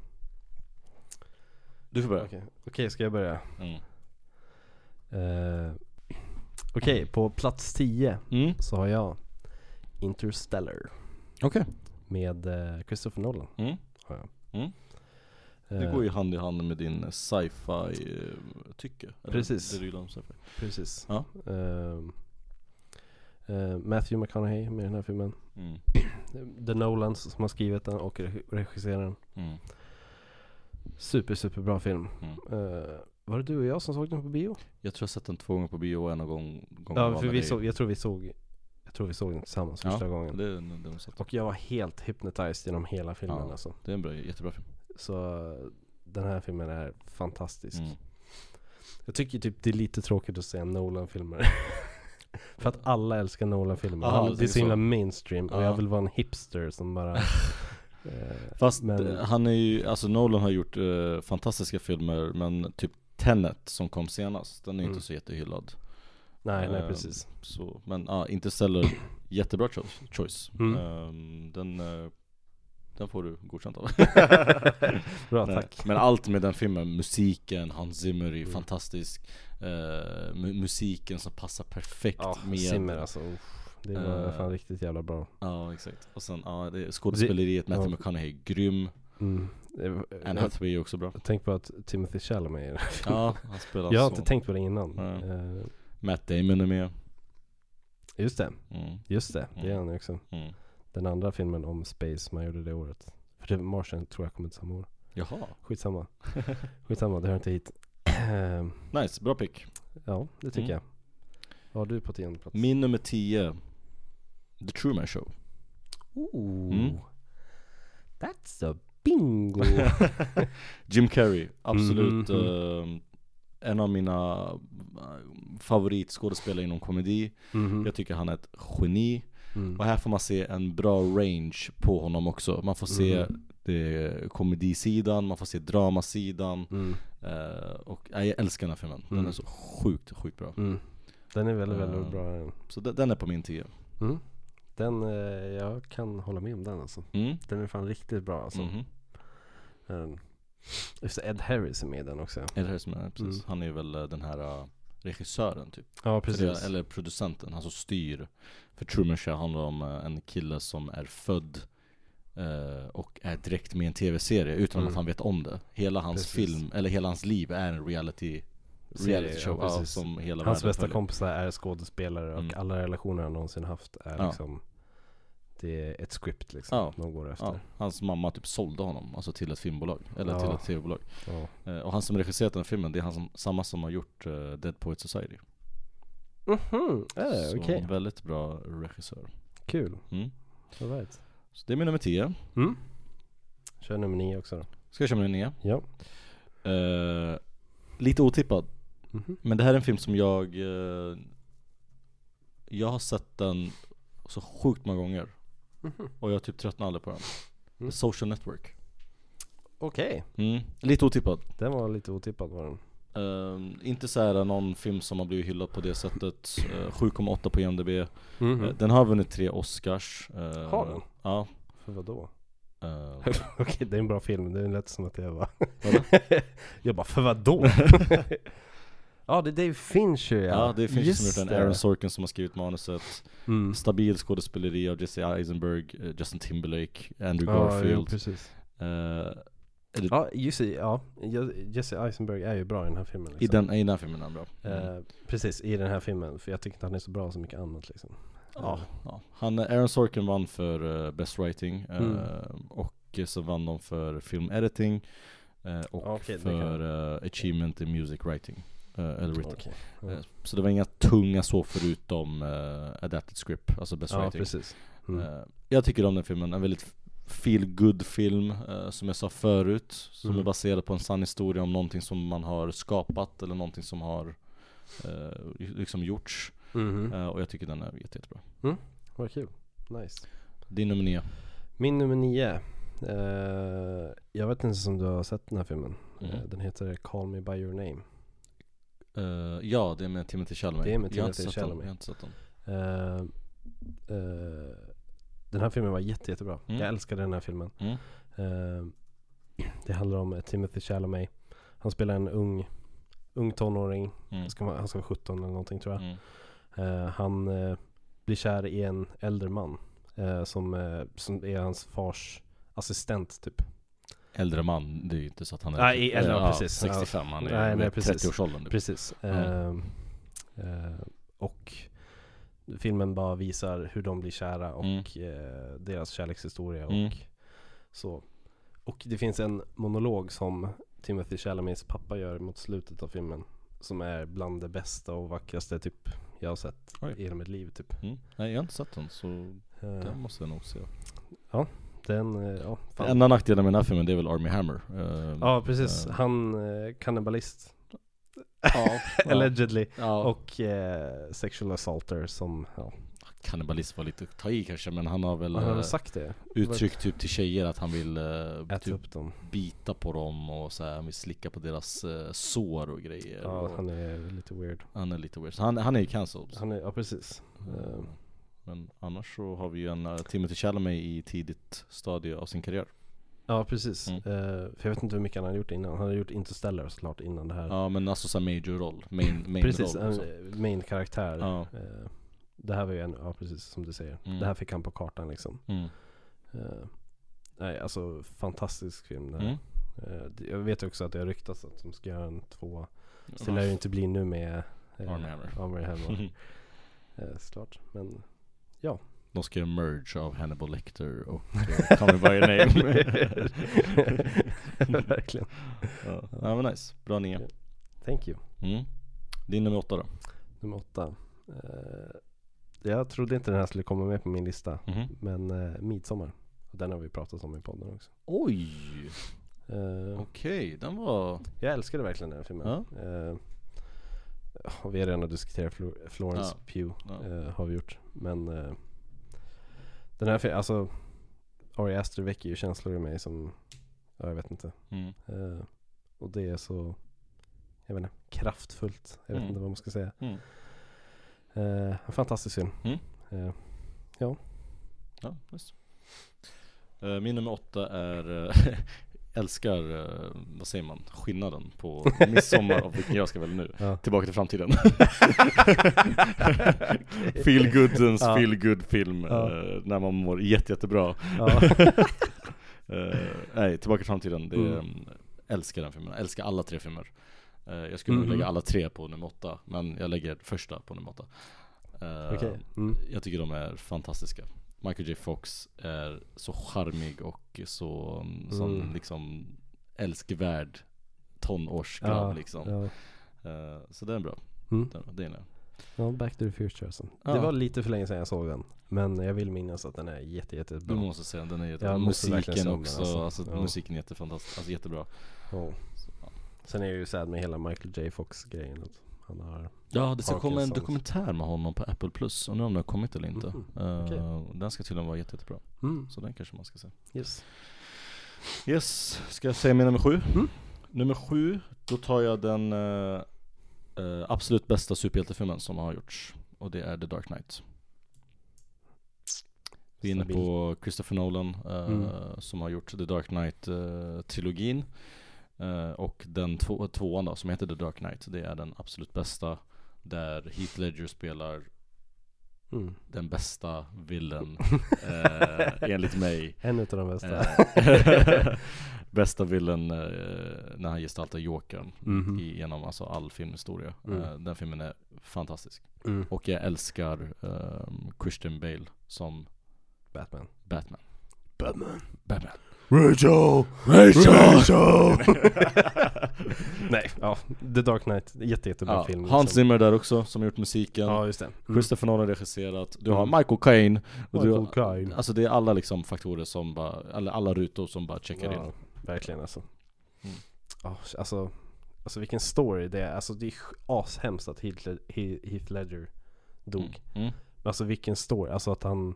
Du får börja Okej, Okej, ska jag börja? mm. Eh, Okej, på plats 10 Mm. så har jag Interstellar Okej med eh, Christopher Nolan. mm. Har jag. Mm. Det Eh, går ju hand i hand med din sci-fi tycke eller? Precis. Det sci-fi Precis. Ja. Eh, Matthew McConaughey med den här filmen. mm. The Nolans som har skrivit den och re- regisserar den. Mm. Super, super bra film. Mm. Eh, var det du och jag som såg den på bio? Jag tror jag sett den två gånger på bio och en gång, gång Ja, för vi såg, jag tror vi såg Jag tror vi såg den tillsammans Ja, första gången. det, det. Och jag var helt hypnotized genom hela filmen Ja. alltså. det är en bra, jättebra film Så eh, den här filmen är fantastisk. mm. Jag tycker typ det är lite tråkigt att säga Nolan-filmer. För att alla älskar Nolan-filmer. Du det är så himla mainstream och Ja. jag vill vara en hipster som bara eh, Fast men- eh, han är ju, alltså Nolan har gjort eh, fantastiska filmer men typ Tenet som kom senast, den är Mm. inte så jättehyllad Nej, nej Ehm, precis. så, Men ja, Interstellar, jättebra cho- choice Mm. Ehm, Den, eh, den får du godkänt av Bra, tack. Men allt med den filmen, musiken, Hans Zimmer är Mm. fantastisk eh, mu- Musiken som passar perfekt Ja, med Zimmer alltså. Det var Eh, fan riktigt jävla bra. Ja exakt, och sen ja, det, skådespeleriet, Matthew ja. McConaughey är grym Mm. Anne Jag, Hathaway är också bra tänk på att Timothy Chalamet är i den. Ja, han spelar Jag har så inte tänkt på det innan. Ja. Eh, Matt Damon är med just det, mm. just det. Det är Mm. han också. Mm. Den andra filmen om Space man gjorde det året. För det Martian tror jag kom ut samma år. Jaha, Skitsamma. Skitsamma, det hör inte hit. Nice, bra pick ja, det tycker Mm. jag. Vad har du på tionde plats? Min nummer 10 The Truman Show Ooh. Mm. That's a bingo! Jim Carrey, absolut Mhm. eh, en av mina eh, favoritskådespelare inom komedi Mhm. Jag tycker han är ett geni Mm. Och här får man se en bra range på honom också Man får se Mhm. det, komedisidan, man får se dramasidan Mm. eh, Och jag älskar den här filmen, den Mm. är så sjukt, sjukt bra Mm. Den är väldigt, väldigt Eh, bra. Så den, är på min 10 Mm. Den, eh, jag kan hålla med om den alltså. mm. Den är fan riktigt bra alltså. Mhm. Mm. Just Ed Harris är med i den också. Här som är, precis. Mm. Han är väl eh, den här eh, regissören typ Ja det- Eller producenten, han som styr För Truman Show handlar om eh, en kille som är född eh, Och är direkt med i en tv-serie utan Mm. att han vet om det Hela hans Precis. film, eller hela hans liv är en reality Reality show ja, precis. som hela Hans bästa följer. kompisar är skådespelare och Mm. alla relationer han någonsin haft är Ja. liksom Det är ett script liksom, Ja. de går efter. Ja, hans mamma typ sålde honom, alltså till ett filmbolag, eller till Ja. ett tv-bolag Ja. eh, Och han som regisserat den här filmen, det är han som, samma som har gjort eh, Dead Poet Society Mhm, är det? Så Okej, en väldigt bra regissör kul. mm. All right. Så det är min nummer 10 Mm. Kör nummer nio också då. Ska jag köra min 9? Ja. Eh, lite otippad, Mhm. men det här är en film som jag eh, Jag har sett den så sjukt många gånger Mhm. Och jag typ tröttnar aldrig på den Mm. The Social Network Okej, mm. Lite otippad den var lite otippad var den. Eh, Inte så här någon film som har blivit hyllad på det sättet Eh, 7,8 på IMDB Mhm. Eh, Den har vunnit tre Oscars eh, Har den? Ja För vad då? eh, Okej, det är en bra film. Det lät som att jag bara... Vadå? jag bara, för vad då? ja, det är Dave Fincher ja. Ja det finns ju som Just gjort den, det. Aaron Sorkin som har skrivit manuset Mm. Stabil skådespeleri av Jesse Eisenberg, eh, Justin Timberlake, Andrew Ja, jo, Garfield precis. eh, är det, Ja, just det, ja. Jesse Eisenberg är ju bra i den här filmen I liksom. den, i den här filmen är han bra Eh, precis, i den här filmen. För jag tycker inte han är så bra så mycket annat liksom. ja, ja. Han, Aaron Sorkin vann för eh, Best Writing eh, Mm. Och så vann de för Film Editing eh, Och Ja, okej, det för eh, Achievement in Music Writing eh, Eller written Okej. Eh, Så det var inga tunga så förutom uh, Adapted Script, alltså Best Ja, Writing precis. Mm. Eh, Jag tycker om den filmen, en väldigt feel good film eh, Som jag sa förut, som Mm. är baserad på en sann historia om någonting som man har skapat Eller någonting som har eh, liksom gjorts Mhm. Eh, Och jag tycker den är jätte, jättebra Vad kul. Nice. Din nummer nio Min nummer nio. Eh, jag vet inte om du har sett den här filmen. Eh, den heter Call Me By Your Name. Eh, Ja, det är med Timothy Chalamet Det är med Timothy Chalamet. Jag har inte sett den Eh, eh, den här filmen var jätte, jättebra. Mm. Jag älskade den här filmen. mm. Det handlar om Timothy Chalamet. Han spelar en ung, ung tonåring. Mm. Ska vara, han ska vara 17 eller någonting tror jag. Mm. Han blir kär i en äldre man. som, som är hans fars assistent typ. Äldre man, det är ju inte så att han är Nej, typ, äldre, eh, precis. 65, han är Nej, nej, vid precis. 30-årsåldern typ. Precis. Mm. Eh, och filmen bara visar hur de blir kära och Mm. eh, deras kärlekshistoria och Mm. så. Och det finns en monolog som Timothy Chalamets pappa gör mot slutet av filmen. Som är bland det bästa och vackraste typ jag har sett Oj. i hela mitt liv typ. Mm. Nej jag har inte sett den så Eh, den måste jag nog se den, eh, ja. fan. Enda nackdelen med den här filmen det är väl Army Hammer Eh, Ja precis, eh, han kannibalist ja, allegedly ja. och eh, sexual assaulter som, ja, Kannibalism var lite att ta i kanske men han har väl han har väl sagt det. uttryckt typ till tjejer att han vill Äta typ upp dem. bita på dem och så här, han vill slicka på deras sår och grejer Ja, och han är lite weird. han är lite weird, så han, han är ju cancelled Han är, ja precis. Eh, Men annars så har vi ju en uh, Timothy Chalamet i tidigt stadie av sin karriär. Ja precis, Mm. Eh, för jag vet inte hur mycket han har gjort innan. Han har gjort Interstellar såklart innan det här. Ja men alltså så här major roll, main, main precis, roll. en också. eh, main karaktär. Ja. Eh, det här var ju en, ja precis som du säger. Mm. Det här fick han på kartan liksom. Mm. Eh, nej alltså fantastisk film det här. Mm. Jag vet också att det har ryktats att de ska göra en tvåa. Så det lär ju inte bli nu med eh, Armie Hammer. Eh, såklart. Men De ska göra merge av Hannibal Lecter och uh, Me By Your Name. verkligen. ja. ja men nice, bra Nia. Thank you. Mm. Din nummer åtta då? Nummer åtta. Eh, jag trodde inte den här skulle komma med på min lista. Mhm. Men eh, Midsommar. Och den har vi pratat om i podden också. Oj! Eh, Okej, den var... Jag älskade verkligen den här filmen. Ja. Eh, och vi har redan diskuterat Flo- Florence Ja. Pugh. Ja. Eh, har vi gjort. Men eh, den här alltså Ari Aster väcker ju känslor i mig som, ja, jag vet inte. Mm. Eh, och det är så, jag vet inte, kraftfullt. Jag vet Mm. inte vad man ska säga. Mm. Eh, en fantastisk film. Mm. Eh, Ja, nice. Eh, Min nummer åtta är, uh, älskar, eh, vad säger man, skillnaden på midsommar och vilken jag ska välja nu. ja. Tillbaka till framtiden. feel goodens Ja. feel good film Ja. eh, när man mår jätte, jättebra. ja. Eh, nej, Tillbaka till framtiden, det är, Mm. älskar den filmen, älskar alla tre filmer. Jag skulle Mhm. lägga alla tre på nummer åtta, men jag lägger första på nummer åtta. Okej. Mm. Jag tycker de är fantastiska. Michael J Fox är så charmig och så mm. sån Mm. liksom älskvärd tonårsgrabb Ja, liksom. ja. Eh, så den är bra. Mm. Den, gillar jag. Ja, Back to the Future alltså. Ja. Det var lite för länge sedan jag såg den. Men jag vill minnas att den är jätte, Du jättebra. måste säga den, den är jätte... Jag måste verkligen Musiken den, också, alltså. alltså, Ja. musiken är jättefantastisk, alltså jättebra. Ja. Så, ja. Sen är jag ju sad med hela Michael J Fox grejen. Att han har... Ja det ska komma en dokumentär med honom på Apple Plus, undrar om den har kommit eller inte. Mhm, Eh, okej. Den ska tydligen vara jätte, jättebra, Mm. så den kanske man ska se. Yes. Yes, ska jag säga min nummer sju? Mm. Nummer sju, då tar jag den eh, eh, absolut bästa superhjältefilmen som har gjorts Och det är The Dark Knight Vi är inne på Christopher Nolan Mm. som har gjort The Dark Knight-trilogin eh, Och den två, tvåan då, som heter The Dark Knight, det är den absolut bästa Där Heath Ledger spelar Mm. den bästa villen eh, enligt mig En utav de bästa. Eh, Bästa villen eh, när han gestaltar Jokern Mhm. i, genom alltså all filmhistoria. Mm. Den filmen är fantastisk. Mm. Och jag älskar ehm, Christian Bale som Batman. Batman. Batman. Batman. Rachel! Rachel! Nej, ja. The Dark Knight. Jätte, jättebra Ja, film. Hans liksom. Zimmer där också som har gjort musiken. Ja, just det. Mm. Christopher Nolan regisserat. Du har Mm. Michael Caine. Och Michael du, Caine. Alltså det är alla liksom faktorer som bara, eller alla rutor som bara checkar Ja, in. verkligen alltså. Mm. Ja, alltså. Alltså vilken story det är. Alltså det är ashemskt att Heath Heath Ledger dog. Mm. Mm. Men Alltså vilken story. Alltså att han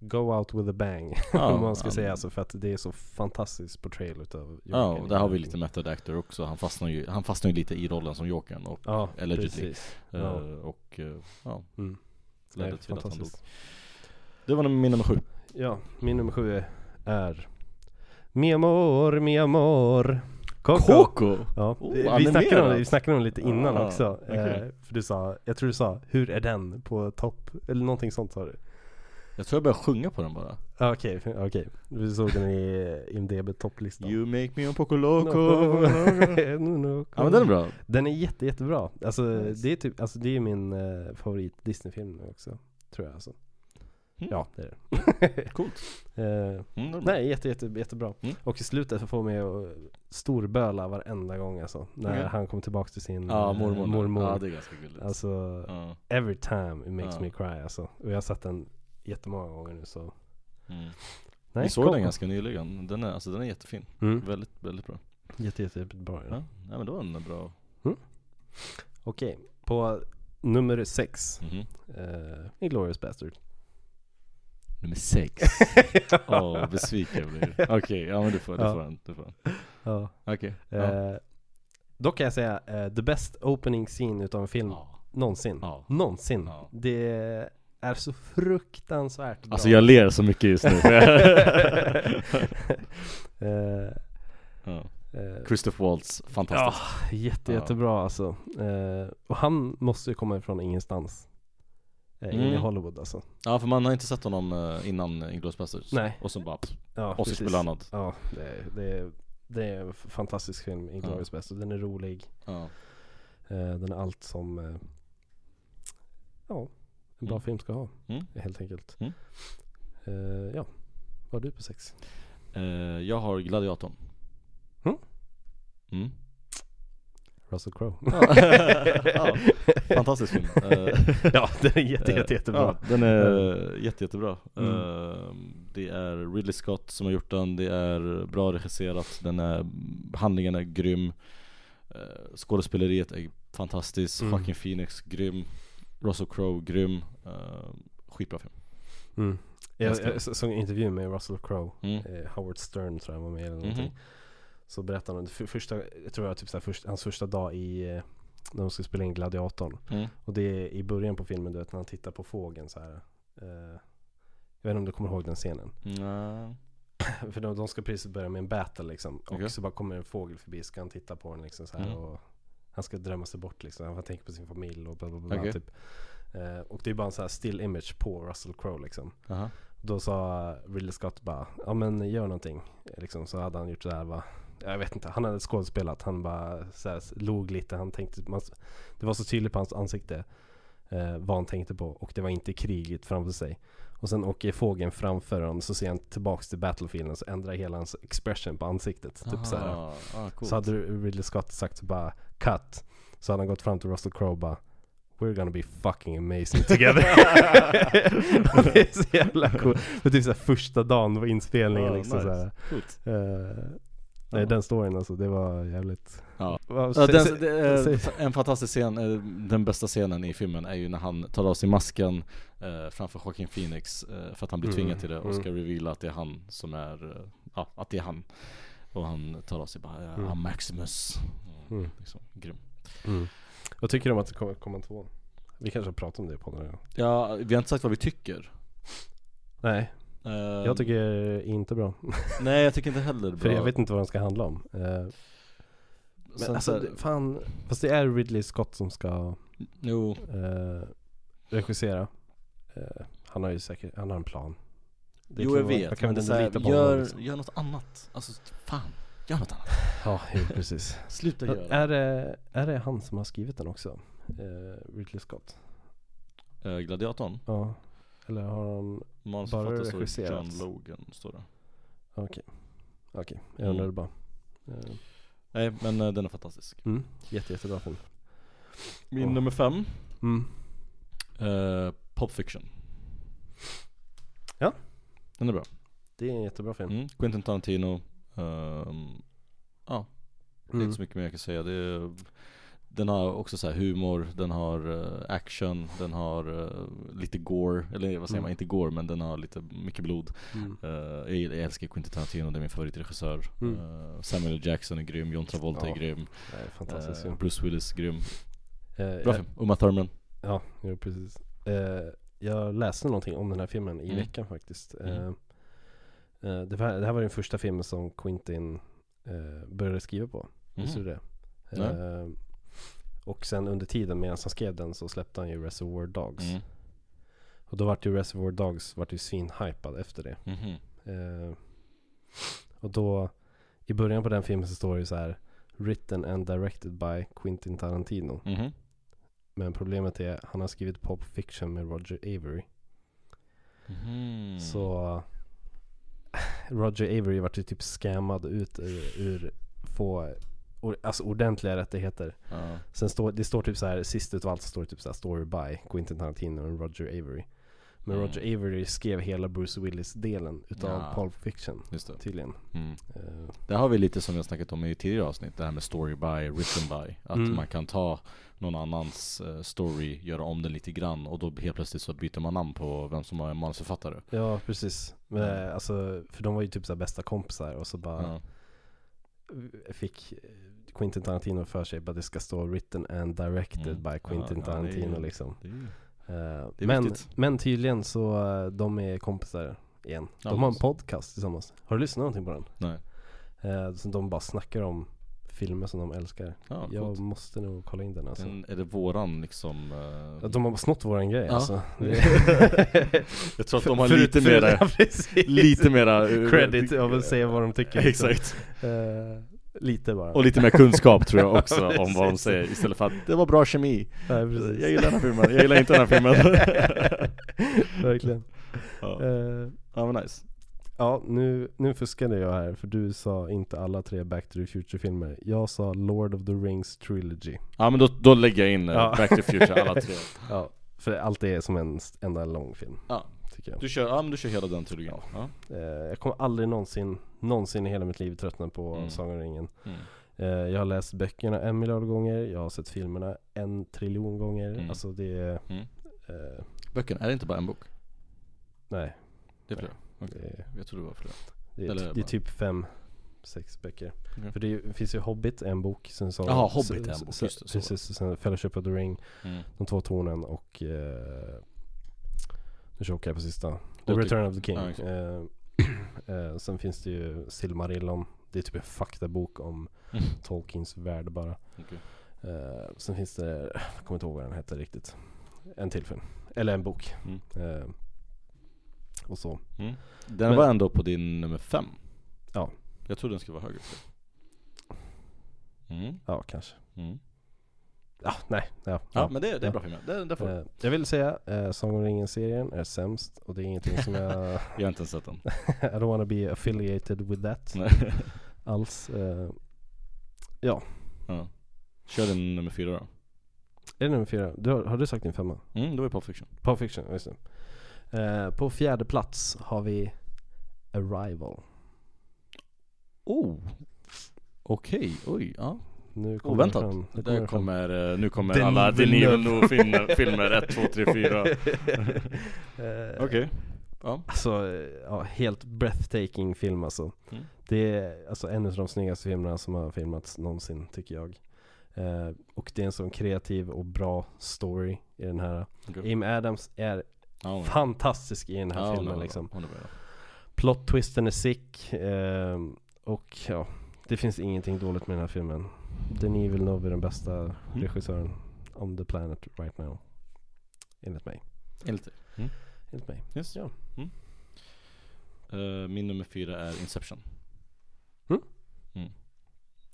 Go out with a bang. Ja, om man ska han- säga alltså. För att det är så fantastisk portrayal utav Ja, Jokern och i där har vi lite method actor också. Han fastnar ju, han fastnar ju lite i rollen som Jokern och, Ja, allegedly. precis. eh, Ja. och eh, ja, Mm. ledde till att han dog. fantastiskt. Det var min nummer sju. Ja, min nummer sju är Mi amor, mi amor Coco! Ja, Oh, vi, snackade om vi snackade om det lite innan Ah, också okej. eh, För du sa, jag tror du sa, hur är den på topp? Eller någonting sånt sa du Jag tror jag började sjunga på den bara. ah, Okej, okej Du såg den i IMDB topplistan You make me un poco loco. No. ja men den är bra. Den är jätte, jättebra Alltså Nice. det är typ, alltså det är min eh, favorit Disney-film nu också Tror jag alltså Mm. Ja, det är det Coolt. Eh, Mm, det. Nej, jätte, jätte, jättebra. Mm. Och i slutet så får mig att storböla varenda gång alltså. När Okej. han kommer tillbaka till sin Ja, eh, mormor. mormor. Ja, det är ganska gulligt. Alltså, ja. every time it makes me cry alltså. Och jag har sett den jättemånga gånger nu så. mm. Nej, Vi såg kom. den ganska nyligen. Den är, alltså, den är jättefin. Mm. Väldigt, väldigt bra. Jätte, jätte, jättebra. Ja. Ja, ja men då är den bra. Okej, på nummer sex. Mhm. Uh, Inglourious Bastard. Nummer sex. Åh, besviken jag blir. Okej, ja men du får, du Ja. får den. Du får den. Ja. Okej. Ja. Eh, Dock kan jag säga, eh, the best opening scene utav en film Ja. någonsin. Ja. Någonsin. Ja. Det är så fruktansvärt bra. Alltså jag ler så mycket just nu jag- Eh, ja. eh, Christopher Waltz, Ja, fantastisk jätte, Ja. jättebra alltså. Eh, och han måste ju komma ifrån ingenstans. Eh, In i Mm. Hollywood alltså. Ja för man har inte sett honom innan Inglourious Basterds Nej. Och så bara pff, Ja. Oscarsbelönad Ja, det, är- det, är- det är en fantastisk film, Inglourious Best. Den är rolig. ja. Den är allt som ja, en bra Mm. film ska ha. Mm. Helt enkelt. Mm. Eh, ja, vad har du på sex? eh, Jag har Gladiatorn Mm. Mm. Russell Crowe. ja, fantastisk film Eh, ja, den är jätte, jätte, jättebra. Ja, den är jätte, jättebra. Mm. Eh, Det är Ridley Scott som har gjort den, det är bra regisserat, den är, handlingen är grym Skådespeleriet är fantastiskt, Mm. fucking Phoenix, grym Russell Crowe, grym uh, Skitbra film Mm. Jag, jag såg en intervju med Russell Crowe. mm. Eh, Howard Stern tror jag var med eller någonting. Mhm. Så berättade han, för, första, jag tror var typ så här, först, hans första dag i, eh, när de skulle spela in Gladiatorn. Mm. Och det är i början på filmen du vet när han tittar på fågeln så här. Eh, jag vet inte om du kommer ihåg den scenen. Nja. För de, de ska precis börja med en battle liksom. Och Okej. så bara kommer en fågel förbi, ska han titta på den liksom så här Mm. och Han ska drömma sig bort liksom, han tänka på sin familj och bla bla bla Okej. typ. Eh, och det är bara en så här still image på Russell Crowe liksom. Aha. Då sa Ridley Scott bara, ja men gör någonting. Liksom, så hade han gjort så här va. Jag vet inte, han hade skådespelat. Han bara så här, log lite. Han tänkte, man, det var så tydligt på hans ansikte eh, vad han tänkte på. Och det var inte kriget framför sig. Och sen åker fågeln framför honom så ser han tillbaks till battlefielden så ändrar hela hans expression på ansiktet. Typ så här. Aha. Ah. Så hade Ridley Scott sagt bara cut. Så hade han gått fram till Russell Crowe och bara We're gonna be fucking amazing together. Det är så jävla coolt. För typ såhär första dagen på inspelningen Ah, liksom nice. såhär. Nej den storyn alltså, det var jävligt. Ja. Vad- Ja, den, det är en fantastisk scen, eh, den bästa scenen i filmen är ju när han tar av sig masken eh, framför Joaquin Phoenix eh, för att han blir Mm, tvingad till det och mm. ska reveala att det är han som är, eh, ja att det är han Och han tar av sig bara, eh, Mm. I'm Maximus mm. Mm. liksom, Grym Mm. Vad tycker du om att det kommer komma två? Vi kanske har pratat om det på den Ja, vi har inte sagt vad vi tycker Nej, jag tycker inte bra. Nej jag tycker inte heller är För bra jag vet inte vad den ska handla om. Eh, men Sen alltså, så- det, fan. Fast det är Ridley Scott som ska Jo, eh, regissera. Eh, han har ju säkert, han har en plan. Det jo jag vara- vet, kan men det är här, gör, liksom. gör något annat Alltså fan, gör något annat Ja, jo, precis. Sluta göra är, det, är det han som har skrivit den också? Eh, Ridley Scott? Eh, Gladiatorn, Ja. Eller har han, står det regisserat. John Logan står det okej. Okej, jag Mm. undrade bara. Eh, Nej men eh, den är fantastisk mm, jätte, jättebra film. Min Ja. nummer fem, Mm. eh, Pulp Fiction Ja. Den är bra Det är en jättebra film. mm. Quentin Tarantino ehm, Ja, det är Mm. inte så mycket mer jag kan säga det är, Den har också så här humor, den har eh, action, den har eh, lite gore, eller vad säger Mm. man, inte gore men den har lite mycket blod Mm. Eh, jag, älskar Quentin Tarantino, det är min favoritregissör Mm. Samuel. Jackson är grym, John Travolta Ja, är grym Det är film. Bruce Willis grym, Eh, bra film, Uma Thurman Ja, jo, precis. Jag läste någonting om den här filmen i Mm. veckan faktiskt. Mm. Det, var, det här var den första filmen som Quentin började skriva på. Visste Mhm. du det? Nej. Och sen under tiden medan han skrev den så släppte han ju Reservoir Dogs. Mm. Och då vart ju Reservoir Dogs vart ju svinhypad efter det. Mhm. Eh, och då i början på den filmen så står det ju så här Written and directed by Quentin Tarantino. Mhm. Men problemet är han har skrivit Pulp Fiction med Roger Avery. Mhm. Så Roger Avery vart ju typ scammad ut ur, ur få alltså ordentliga rättigheter. Ja. Sen står det står typ så här sist utav allt så står det typ så här story by Quentin Tarantino och Roger Avery. Men Mm. Roger Avery skrev hela Bruce Willis delen utav Ja. Pulp Fiction tydligen. Mm. Eh, Det har vi lite som vi har snackat om i tidigare avsnitt, det här med story by, written by. Att Mm. man kan ta någon annans eh, story, göra om den lite grann och då helt plötsligt så byter man namn på vem som är manusförfattare. ja precis. Men, Mm. alltså, för de var ju typ så bästa kompisar och så bara Ja. fick Quentin Tarantino för sig, bara det ska stå written and directed Mm. by Quentin Ja, ja, det är- Tarantino liksom. Det är Eh, Det är men, viktigt. men tydligen så, eh, de är kompisar igen. Ja, De har en podcast tillsammans. Har du lyssnat någonting på den? Nej. Eh, så de bara snackar om filmer som de älskar. Ja, Jag måste nog kolla in den alltså. Den, är det våran liksom... eh, Ja, De har snott våran grej Ja. alltså. jag tror att de har För- lite för- mera, ja, lite mera Credit av att säga vad de tycker. liksom. Exakt. Lite bara. Och lite mer kunskap tror jag också Ja, om vad de säger istället för att det var bra kemi. Nej, precis. Jag gillar den här filmen, jag gillar inte den här filmen. Verkligen. ja. Eh, ja men nice. ja, nu, nu fuskade jag här för du sa inte alla tre Back to the Future-filmer. Jag sa Lord of the Rings Trilogy. Ja men då, då lägger jag in eh, Ja. Back to the Future alla tre. Ja, för allt är som en enda lång film. Ja. Tycker jag. Du kör, ja men du kör hela den trilogin. Ja. Eh, jag kommer aldrig någonsin, någonsin i hela mitt liv tröttna på Mm. Sagan om ringen. Mm. Eh, jag har läst böckerna en miljard gånger, jag har sett filmerna en triljon gånger. Mm. Alltså det är, Mm. eh, Böckerna, är det inte bara en bok? nej. Det är flera? Okej. Är, Jag tror det var flera. det är, Eller det är bara- typ fem, sex böcker. Okej. För det, är- finns ju Hobbit, en bok. Sen så, Jaha, Hobbit är en bok, just det. Precis, sen Fellowship of the Ring, Mm. De två tornen och eh, Nu chokar jag på sista The Och Return of the King Ja, exakt. eh, eh, Sen finns det ju Silmarillon Det är typ en faktabok om Mm. Tolkiens värld bara Okej. eh, Sen finns det, jag kommer inte ihåg vad den hette riktigt En till film, eller en bok Mm. eh, Och så Mm. Den Men- var ändå på din nummer fem. Ja. Jag trodde den skulle vara högre. Mm. Ja kanske Mm. Ja nej, ja, Ja, men det, det är Ja. bra filmer. Det, det får Eh, Jag vill säga, eh, Sagan om ringen-serien är sämst och det är ingenting som jag Jag har inte ens sett den. I don't wanna be affiliated with that alls eh, ja. Kör den nummer fyra då. Är det nummer fyra? Du har, har du sagt din femma? Mm, det var ju Pulp Fiction. Pulp Fiction, ja, just det. Eh, på fjärde plats har vi Arrival. Oh! Okej, oj, ja. Nu kommer Oväntat. det fram. Nu det fram. kommer, eh, nu kommer Denis alla Denis Villeneuve. Villeneuve filmer 1, 2, 3, 4. Eh, Okej. Ja. Alltså, eh, ja, helt breathtaking film alltså. Mm. Det är alltså en av de snyggaste filmerna som har filmats någonsin tycker jag. Eh, och det är en sån kreativ och bra story i den här. Okej. Amy Adams är Ja, fantastisk i den här hon filmen bra. liksom. Är bra. Plot twisten är sick. ehm, och ja, det finns ingenting dåligt med den här filmen. Denis Villeneuve är den bästa Mm. regissören on the planet right now. Enligt mig. Enligt dig. Enligt mig. Yes. Ja. Mm. Eh, min nummer fyra är Inception. Mm. Mm.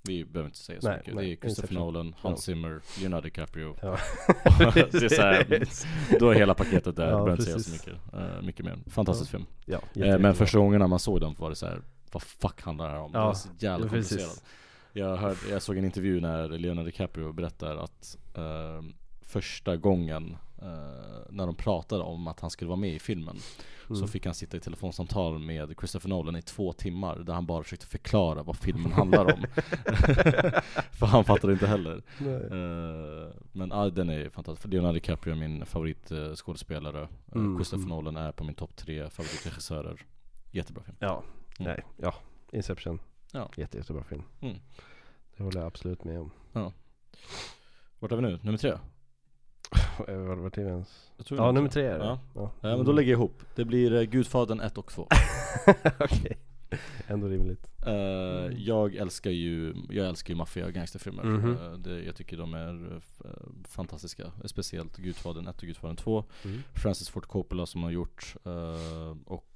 Vi behöver inte säga så Nej, mycket. nej, det är Christopher Inception. Nolan, Hans Ja. Zimmer, Leonardo DiCaprio. Ja. det är så här, då är hela paketet där, Ja, ja, behöver inte säga så mycket, eh, mycket mer. Fantastisk film. ja jätte- men första gången när man såg den var det så här, vad fuck handlar det här om? det Ja, var så jävla ja, precis. komplicerat. Jag, hörde, jag såg en intervju när Leonardo DiCaprio berättar att eh, första gången eh, när de pratade om att han skulle vara med i filmen så Mm. fick han sitta i telefonsamtal med Christopher Nolan i två timmar där han bara försökte förklara vad filmen handlar om. För han fattade inte heller. Eh, men ja, den är fantastisk. Leonardo DiCaprio är min favoritskådespelare. Uh, Mm, Christopher mm. Nolan är på min topp tre favoritregissörer. Jättebra film. Ja, Mm. nej, ja. Inception. Ja. Jätte, jättebra film. Mm. Det håller jag absolut med om. Vart är vi nu? Nummer tre? Eh, Var, vart är vi ens? Ja, nummer tre är det. Ja. Ja, Ja men då lägger jag ihop. Det blir uh, Gudfadern 1 och 2. Okej. Ändå rimligt. Eh, jag älskar ju, jag älskar ju maffia och gangsterfilmer. Mhm. Eh, det, jag tycker de är eh, fantastiska. Speciellt Gudfadern 1 och Gudfadern 2. Francis Ford Coppola som har gjort eh, och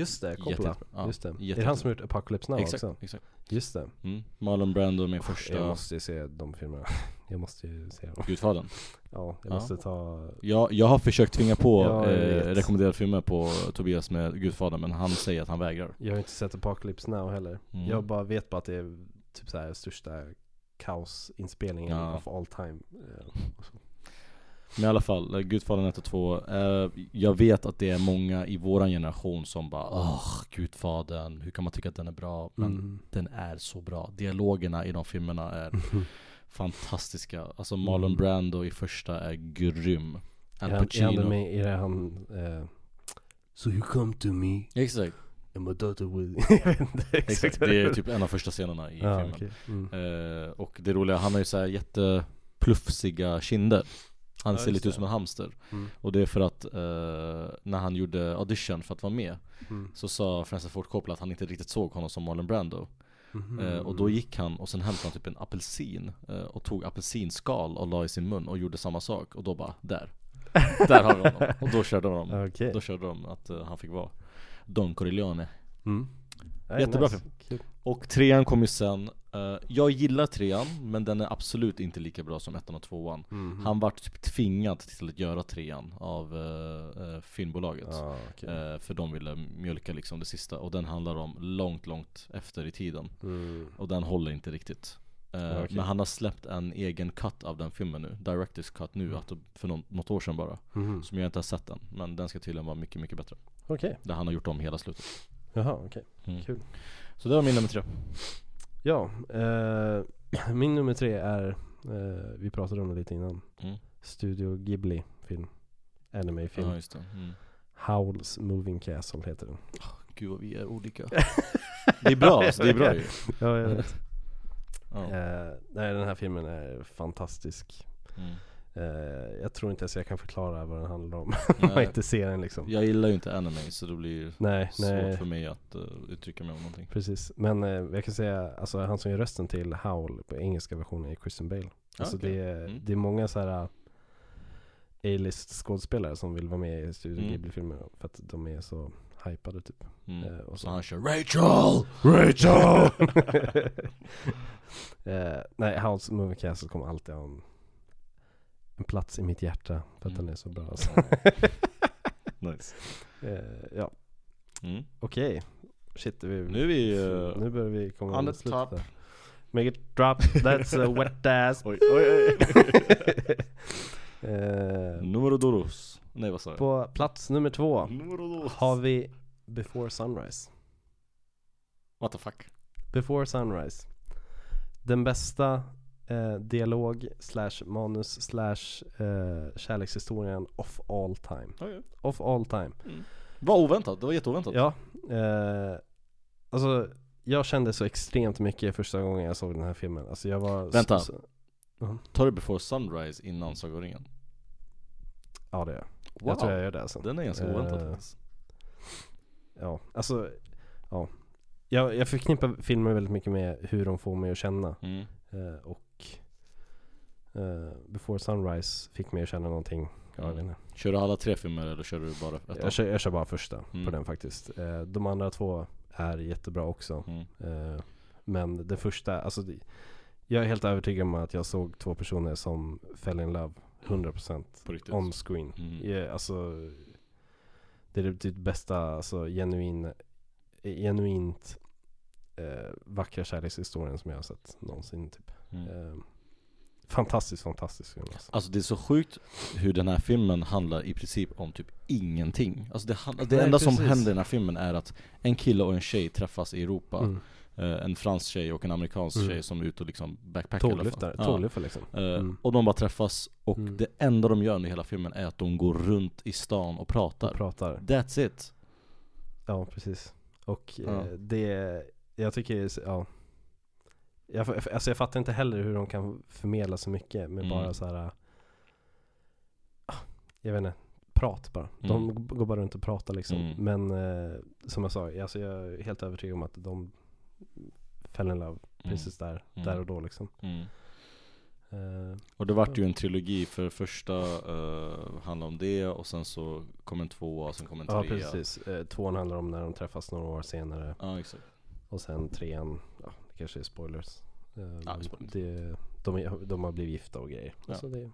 Just det, Coppola. Ja, Just det. Är det han som har gjort Apocalypse Now exakt, också? exakt. Just det. Mm. Marlon Brando min Jag första måste ju se de filmerna. Jag måste ju se dem. Gudfadern. Ja, jag Ja. måste ta... Jag, jag har försökt tvinga på Ja, jag eh, rekommenderade filmer på Tobias med Gudfadern men han säger att han vägrar. Jag har inte sett Apocalypse Now heller. Mm. Jag bara vet bara att det är typ så här största kaosinspelningen Ja. of all time. Men i alla fall, eh, Gudfadern 1 och 2. Eh, jag vet att det är många i våran generation som bara Åh, Gudfadern, hur kan man tycka att den är bra? Men Mm. den är så bra. Dialogerna i de filmerna är fantastiska. Alltså Marlon Mm. Brando i första är grym. Al han, är Pacino. med i det han... Eh, so you come to me. Exakt. I'm a daughter inte Exakt, det är typ en av första scenerna i ja, filmen okej. mm. eh, Och det roliga, han har ju såhär jätteplufsiga kinder Han Ja, ser lite ut som en hamster Mm. Och det är för att eh, när han gjorde audition för att vara med Mm. Så sa Francis Ford Coppola att han inte riktigt såg honom som Marlon Brando Mhm. eh, Och då gick han och sen hämtade han typ en apelsin eh, Och tog apelsinskal och la i sin mun och gjorde samma sak Och då bara, där Där har vi honom Och då körde de Okej Då körde de att eh, han fick vara Don Corleone mm. Jättebra nice. Kul. Och trean kom ju sen eh, Jag gillar trean men den är absolut inte lika bra som ettan och tvåan Mhm. Han vart typ tvingad till att göra trean av eh, filmbolaget Ja, okej. eh, För de ville mjölka liksom det sista Och den handlar om långt, långt efter i tiden Mm. Och den håller inte riktigt Ja, okej. Men han har släppt en egen cut av den filmen nu Directors cut nu, Mm. för någon, något år sedan bara Mhm. Som jag inte har sett än Men den ska tydligen vara mycket, mycket bättre Okej, Där han har gjort om hela slutet jaha okej. mm. Kul. Så det var min nummer tre Ja, eh, min nummer tre är, eh, vi pratade om det lite innan. Mm. Studio Ghibli film. Anime film. Ja just det mm. Howl's Moving Castle heter den. Gud vad vi är olika Det är bra alltså, det är bra ju Ja, jag vet. ja. Eh, nej, den här filmen är fantastisk. mm. Eh, jag tror inte ens jag kan förklara vad den handlar om. om man inte ser den liksom. Jag gillar ju inte anime så det blir Nej, svårt nej. för mig att uh, uttrycka mig om någonting Precis, men eh, jag kan säga, alltså han som gör rösten till Howl på engelska versionen är Christian Bale. Alltså okej. det, är, Mm. det är många så här uh, A-list skådespelare som vill vara med i Studio Mm. Ghibli-filmer för att de är så hypade typ. mm. Och Så så- han kör Rachel! Rachel! nej, House Moving Castle kommer alltid ha en, en plats i mitt hjärta för att Mm. den är så bra alltså. Nice eh, Ja, mm. okej. Shit, vi, Nu är vi uh, nu börjar vi komma on mot the slutet top. där. Make it drop, that's a wet ass Oj, oj, oj. eh, Numero dos Nej vad sa jag? På plats nummer två har vi Before Sunrise What the fuck? Before Sunrise Den bästa eh, dialog slash manus slash eh, kärlekshistorien of all time. Okay. Of all time. Var oväntat, det var jätteoväntat. Ja, eh, alltså jag kände så extremt mycket första gången jag såg den här filmen. Alltså jag var Vänta. Så, så, Tar du Before Sunrise innan Saga om ringen? ja det är jag. Wow, Jag tror jag gör det alltså den är ganska Eh, oväntad faktiskt. Ja, alltså Ja. Jag, jag förknippar filmer väldigt mycket med hur de får mig att känna. Mm. Eh, och eh, Before Sunrise fick mig att känna någonting ja, jag, vet inte. Kör du alla tre filmer eller kör du bara ettan? jag, kör, jag kör bara första Mm. på den faktiskt eh, De andra två är jättebra också Mm. eh, Men det första, alltså det, Jag är helt övertygad om att jag såg två personer som fell in love 100% På riktigt? on screen Mm. ja, Alltså Det är det, det bästa, alltså genuin Genuint vackra kärlekshistorien som jag har sett någonsin typ Mm. Fantastiskt, fantastisk film alltså. Alltså det är så sjukt hur den här filmen handlar i princip om typ ingenting Alltså det, handlar, det Nej, enda som precis. händer i den här filmen är att en kille och en tjej träffas i Europa Mm. eh, En fransk tjej och en amerikansk Mm. tjej som är ute och liksom backpackar. Tåglyftare, Ja. tåglyftare liksom. Eh, Mm. Och de bara träffas och Mm. det enda de gör under hela filmen är att de går runt i stan och pratar Och pratar. That's it Ja, precis. Och Ja. eh, det, jag tycker, ja. Jag, alltså jag fattar inte heller hur de kan förmedla så mycket med Mm. bara så här. ah, Jag vet inte, prat bara. De Mm. går bara runt och pratar liksom. Mm. Men eh, som jag sa, alltså jag är helt övertygad om att de fell in love precis där, Mm. där och då liksom. mm. Eh, Och det vart ju en trilogi för första uh, handlade om det och sen så kom en tvåa och sen kom en trea ja, precis. Eh, tvåan handlar om när de träffas några år senare. Ja exakt Och sen trean, ja kanske är spoilers. Eh, Ja, spoilers. det, de, är- de har blivit gifta och grejer. Ja. Alltså det, mm.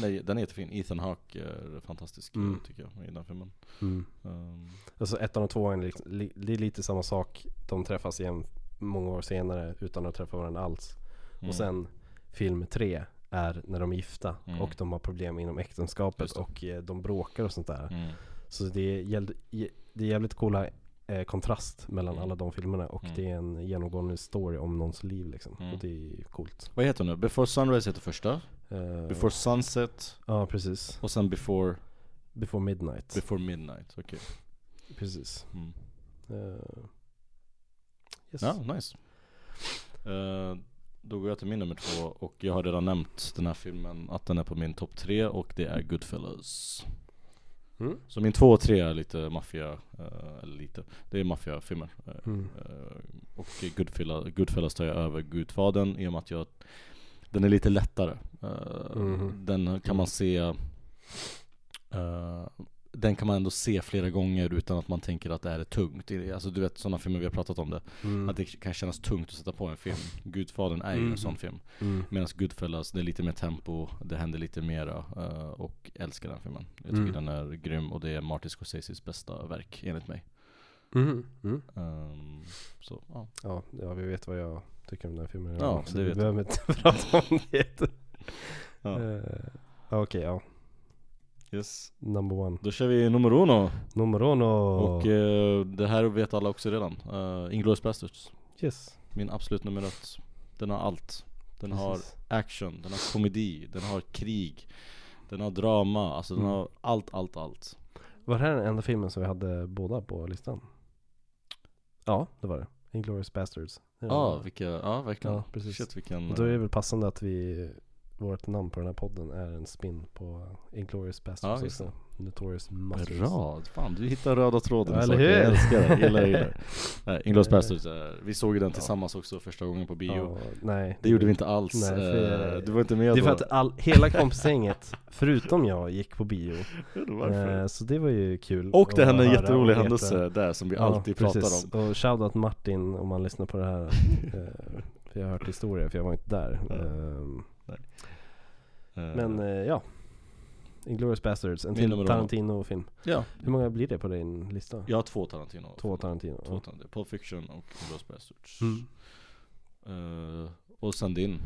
Nej, den är jättefin, Ethan Hawke är fantastisk Mm. tycker jag i den filmen mm. um, Alltså ettan och tvåan, är liksom, li, det är lite samma sak. De träffas igen många år senare utan att träffa varandra alls. mm. Och sen film tre är när de är gifta Mm. och de har problem inom äktenskapet och eh, de bråkar och sånt där. mm. Så det är, det är jävligt coola eh, kontrast mellan Mm. alla de filmerna och Mm. det är en genomgående story om någons liv liksom. Mm. Och det är coolt. Vad heter den nu? Before Sunrise heter första Eh, Before Sunset Ja precis. och sen Before Before Midnight. Before Midnight, okej precis. mm. Eh, yes. Ja, nice. Eh, då går jag till min nummer två och jag har redan nämnt den här filmen att den är på min topp tre och det är Goodfellas. Mm. Så min två och tre är lite maffia, eh, eller lite, det är maffiafilmer. Eh, Mm. eh, och Goodfellas, Goodfellas tar jag över Gudfadern i och med att jag Den är lite lättare. Mhm. Den kan man se eh, Den kan man ändå se flera gånger utan att man tänker att det här är tungt. Alltså du vet sådana filmer vi har pratat om det. Mm. Att det kan kännas tungt att sätta på en film. Gudfadern är ju Mhm. en sån film. Mm. Medan Goodfellas, det är lite mer tempo, det händer lite mera eh, och älskar den filmen. Jag tycker Mm. den är grym och det är Martin Scorseses bästa verk enligt mig. Mm. Mm. Ehm, så ja. Ja, ja, vi vet vad jag tycker om den här filmen. Ja, så det vi vet behöver inte prata om det. ja. Eh, Okej, ja. Yes. Number one. Då kör vi nummer uno. Nummer uno. Och eh, det här vet alla också redan. Uh, Inglourious Basterds. yes. Min absolut nummer ett. Den har allt. Den har Precis. action, den har komedi, den har krig, den har drama, alltså den Mm. har allt, allt, allt. Var det här den enda filmen som vi hade båda på listan? Ja, det var det. Inglourious Basterds. Ja, det. vilka, ja verkligen. Ja, precis. Shit vilken... Då är det väl passande att vi Vårt namn på den här podden är en spin på Inglourious Basterds Ja, också. Notorious Masters. Bra, fan du hittar röda tråden Ja, eller hur? Jag älskar det, gillar det, gillar det. Inglourious Eh, Basterds, är- vi såg ju den ja. tillsammmas också första gången på bio Ja, nej. Det gjorde vi inte alls, Nej, för- Eh, du var inte med Det är för att all, hela kompisgänget, förutom jag, gick på bio. Eh, så det var ju kul. Och det hände en jätterolig händelse där som vi alltid pratar precis. om Och shoutout Martin om man lyssnar på det här. Eh, för jag har hört historier, för jag var inte där. Ja. Ehm, Eh, men eh, ja. Inglourious Basterds, en Min till Tarantino-film. Ja, Hur många blir det på din lista? jag har två Tarantino Två Tarantino. Två. Tarantino, Pulp Fiction och Inglourious Basterds Mm. Eh, Och sen din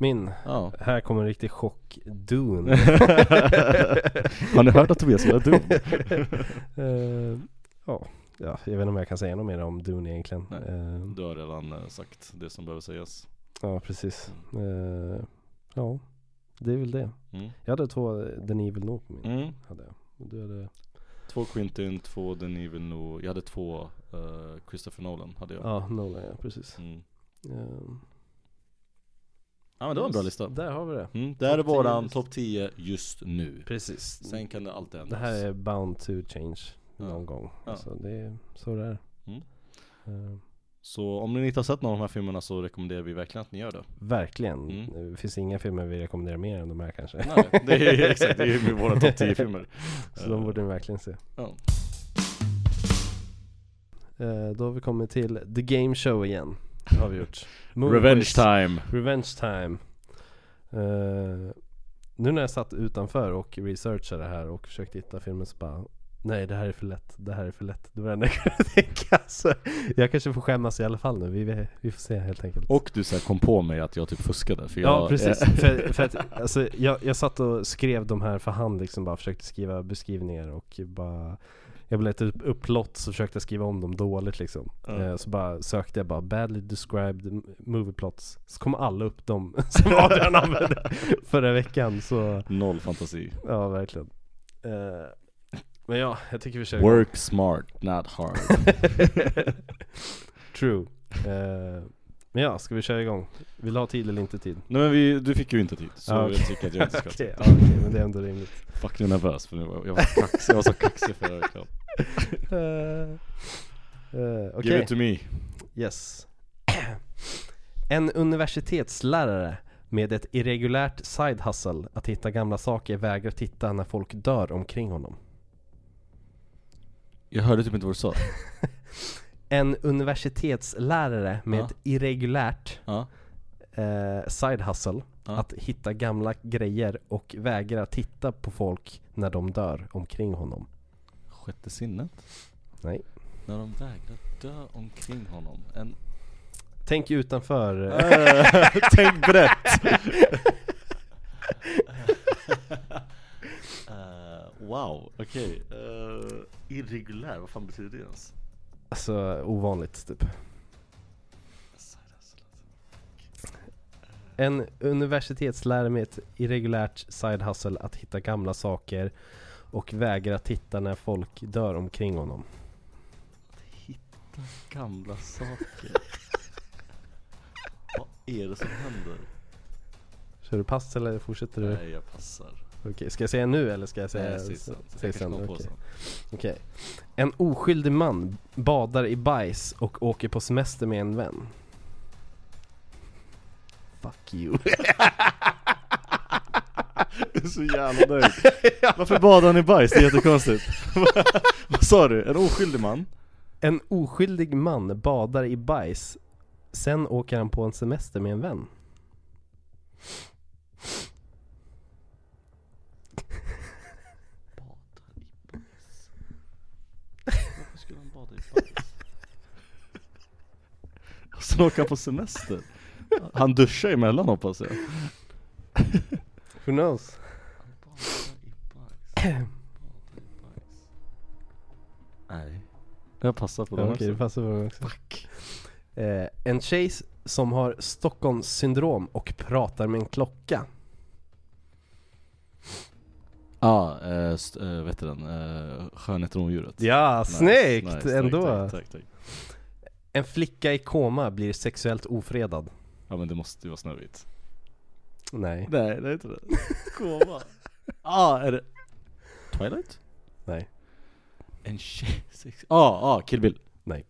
Min, Ja här kommer en riktig chock. Dune. Har ni hört att Tobias gillar Doom? Eh, ja. ja, jag vet inte om jag kan säga något mer om Dune egentligen. Nej. Eh, Du har redan eh, sagt det som behöver sägas ja, precis. Eh, ja, det är väl det. mm. Jag hade två Denis Villeneuve på min. Mm. Hade jag. Du hade, Två Quentin, två Denis Villeneuve Jag hade två eh, Christopher Nolan hade jag ja, Nolan ja, precis. mm. Eh, Ja men det var en bra lista Där har vi det. mm. Det här är Topp 10 våran topp 10 just nu Precis. Sen kan det alltid Det ändras här är bound to change Ja. någon gång. Ja. Alltså det är så det är. Mm. Eh, Så om ni inte har sett någon av de här filmerna så rekommenderar vi verkligen att ni gör det verkligen. Mm. Det finns inga filmer vi rekommenderar mer än de här kanske. Nej, det är exakt, det är ju våra topp 10 filmer Så de borde ni verkligen se. ja. Eh, då har vi kommit till The Game Show igen. Har vi gjort. Movie Revenge time Revenge time. Eh, nu när jag satt utanför och researchade det här och försökte hitta filmen så bara Nej det här är för lätt, det här är för lätt. Det var det enda jag kunde tänka. Så jag kanske får skämmas i alla fall nu. Vi, vi får se helt enkelt. Och du så här, kom på mig att jag typ fuskade för jag, Ja precis, för, för att, alltså, jag, jag satt och skrev de här för hand liksom bara försökte skriva beskrivningar och bara Jag blev upp, upplott så försökte jag skriva om dem dåligt liksom eh, Så bara sökte jag bara 'badly described movie plots' Så kom alla upp de som Adrian använde förra veckan så Noll fantasi Ja verkligen eh, Men ja, jag tycker vi kör Work smart, not hard. True. Eh, Men ja, ska vi köra igång? Vill du ha tid eller inte tid? Nej men vi, du fick ju inte tid, så Ja, jag tycker att jag inte ska Okej, ja, okej, men det är ändå rimligt. Fuck nu är jag nervös för nu var jag, var kaxig, jag var så kaxig förra veckan. Eh, eh, Okej. Give it to me. Yes. En universitetslärare med ett irregulärt side hustle att hitta gamla saker vägrar titta när folk dör omkring honom. Jag hörde typ inte vad du sa En universitetslärare med Ja. ett irregulärt Ja, eh, side hustle Ja. att hitta gamla grejer och vägrar titta på folk när de dör omkring honom. sjätte sinnet? Nej. När de vägrar dö omkring honom En Tänk utanför Eh, Tänk brett! Wow, okej. Eh, irregulär, vad fan betyder det ens? Alltså ovanligt typ. En universitetslärare med ett irregulärt side hustle att hitta gamla saker och vägra titta när folk dör omkring honom. gamla saker. Vad är det som händer? Kör du pass eller fortsätter du? Nej, jag passar. Okej, ska jag säga nu eller ska jag säga Nej, säg sen. säg sen? Okej. sen. Okej. En oskyldig man badar i bajs och åker på semester med en vän. Fuck you. Jag är så jävla nöjd. Varför badar han i bajs? Det är jättekonstigt. Vad sa du? En oskyldig man? En oskyldig man badar i bajs. Sen åker han på en semester med en vän. Badar i bajs. Varför skulle han bada i bajs? Och sen åker han på semester. Han duschar emellan hoppas jag. Who knows? Nej. Jag passar på den Okej, det också. passar på mig också. Fuck. Eh, en tjej som har Stockholms syndrom och pratar med en klocka. Ja, ah, eh, st- eh, vet du den? Eh, Skönheten och odjuret. Ja, snyggt nice, ändå! Tack, tack, tack. En flicka i koma blir sexuellt ofredad. Ja men det måste ju vara Snövit. Nej, Nej, det är inte det. Koma. ah, är det Twilight? nej, En tjej, sex... Ah, ah, Kill Bill. nej.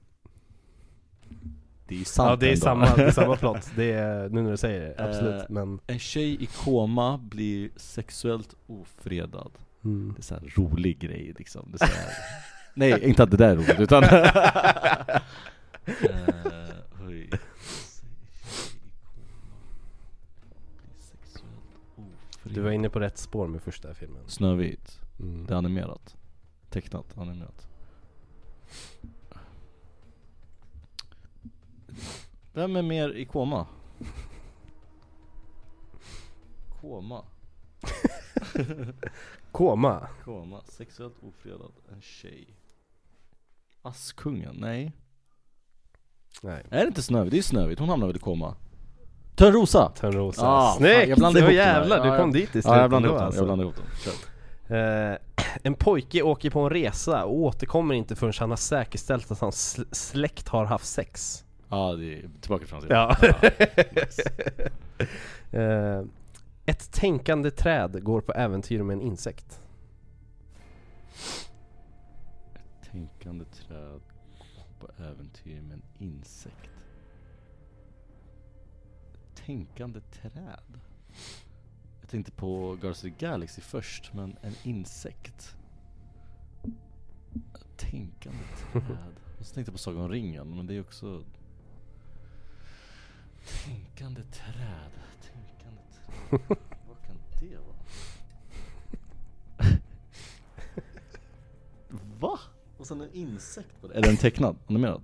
Det är ju sant Ja det är, ändå. samma, det är samma plott, det är, nu när du säger det, absolut. Eh, Men, En tjej i koma blir sexuellt ofredad. mm. Det är så här rolig grej liksom. Det är så här... Nej, inte att det där är roligt utan... Eh, sexuellt ofredad. Du var inne på rätt spår med första filmen. Snövit. Mm. Det är animerat. Tecknat, animerat. Vem är mer i koma? Koma. Koma? Koma. Sexuellt ofredad. En tjej. Askungen? Nej. Nej. Är det inte Snövit? Det är Snövit. Hon hamnar väl i koma? Törnrosa! Törnrosa. Ah, Snyggt! jag blandade ihop dem här. jävlar, du kom dit i slutet Ja jag blandade ändå, ihop dem, alltså. jag blandade ihop dem. Eh, en pojke åker på en resa och återkommer inte förrän han har säkerställt att hans sl- släkt har haft sex. Ja det är tillbaka från Ja. nice. Eh, ett tänkande träd går på äventyr med en insekt. Tänkande träd på äventyr med en insekt. Tänkande träd? Jag tänkte på Guardians of the Galaxy först, men en insekt? Tänkande träd? Och så tänkte jag på Sagan om ringen, men det är också Tänkande träd, tänkande träd Vad kan det vara? Va? Och sen en insekt på det? Är den tecknad? Animerad?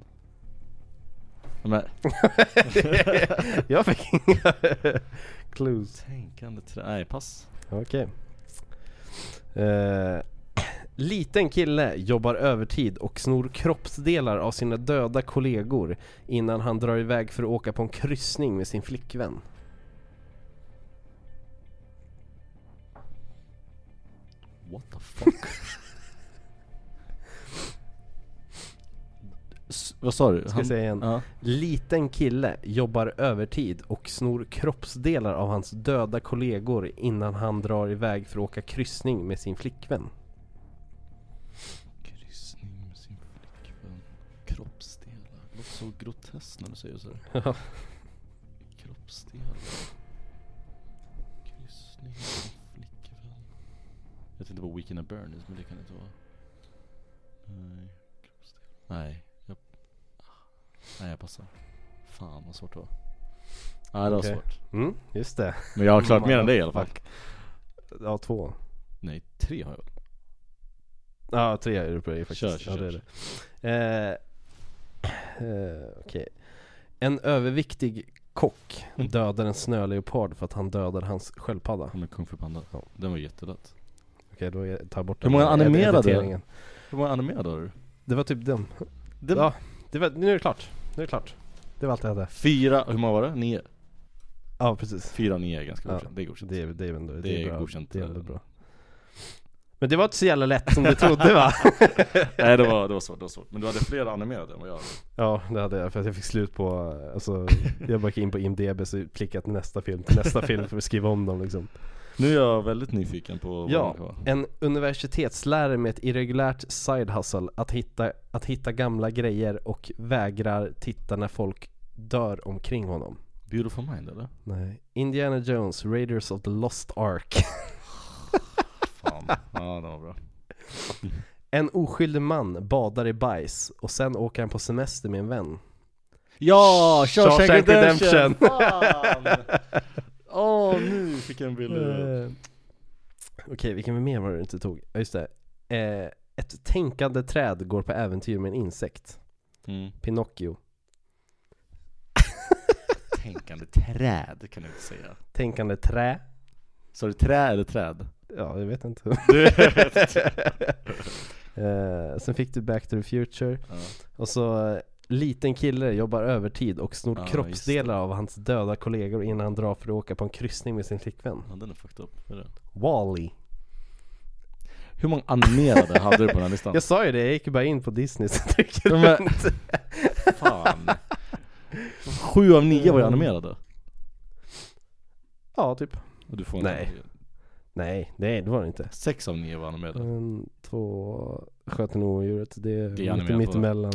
Men, Jag fick inga clues. tänkande träd, nej pass Okej. Eh, liten kille jobbar övertid och snor kroppsdelar av sina döda kollegor innan han drar iväg för att åka på en kryssning med sin flickvän. What the fuck? Vad sa du? Ska jag säga igen? Ja. Liten kille jobbar övertid och snor kroppsdelar av hans döda kollegor innan han drar iväg för att åka kryssning med sin flickvän. Kryssning med sin flickvän Kroppsdelar, det låter så groteskt när du säger så. Ja. Kroppsdelar Kryssning med sin flickvän Jag tänkte på Weekend at Bernies men det kan det inte vara Nej, kroppsdelar Nej, Nej jag passar Fan vad svårt det var Nej det var Okej. svårt Mm, just det. Men jag har klart mer än dig i alla fall. Ja, två. Nej, tre har jag väl? Ja, tre är du på det faktiskt. Kör, kör, ja, det är det. Eh, eh, Okej. En överviktig kock dödar en snöleopard för att han dödade hans sköldpadda. Ja men Kung Fu Panda Ja. Den var jättelätt Okej, då är- tar jag bort Hur många den animerade? Hur många animerade har du? Det var typ den. Det Ja, det var, nu är det klart. Nu är det klart. Det var allt jag hade. Fyra, hur många var det? Nio? Ja, precis. Fyra, nio är ganska Ja, godkänt, det är godkänt Det är, det är ändå, det Det är bra. godkänt, Det är ändå eh. bra. Men det var inte så jävla lätt som du trodde va? Nej det var, det var svårt, det var svårt. Men du hade fler animerade än vad jag hade. Ja det hade jag för att jag fick slut på, alltså jag bara gick in på IMDB så klickat nästa film till nästa film för att skriva om dem liksom Nu är jag väldigt nyfiken på vad Ja, en universitetslärare med ett irregulärt side hustle att hitta, att hitta gamla grejer och vägrar titta när folk dör omkring honom Beautiful Mind eller? Nej Indiana Jones, Raiders of the Lost Ark Fan, ja det var bra. En oskyldig man badar i bajs och sen åker han på semester med en vän Ja! Shawshank Redemption! Redemption. Åh, nu fick jag en bild. Eh, Okej, vilken mer var det du inte tog? Ja just det eh, Ett tänkande träd går på äventyr med en insekt mm. Pinocchio Tänkande träd kan du inte säga. Tänkande trä Så du trä eller träd? Ja, jag vet inte Du eh, Sen fick du Back to the Future ja. Och så Liten kille jobbar övertid och snor Ja, kroppsdelar av hans döda kollegor innan han drar för att åka på en kryssning med sin flickvän ja, den är fucked up. Är det? Wall-E Hur många animerade hade du på den här listan? Jag sa ju det, jag gick bara in på Disney så Ja, men- Fan. Sju av nio var ju animerade. Ja, typ Och du får en Nej, nej det var det inte Sex av nio var animerade. En, två, sköter nog djuret, det är, Det är lite mittemellan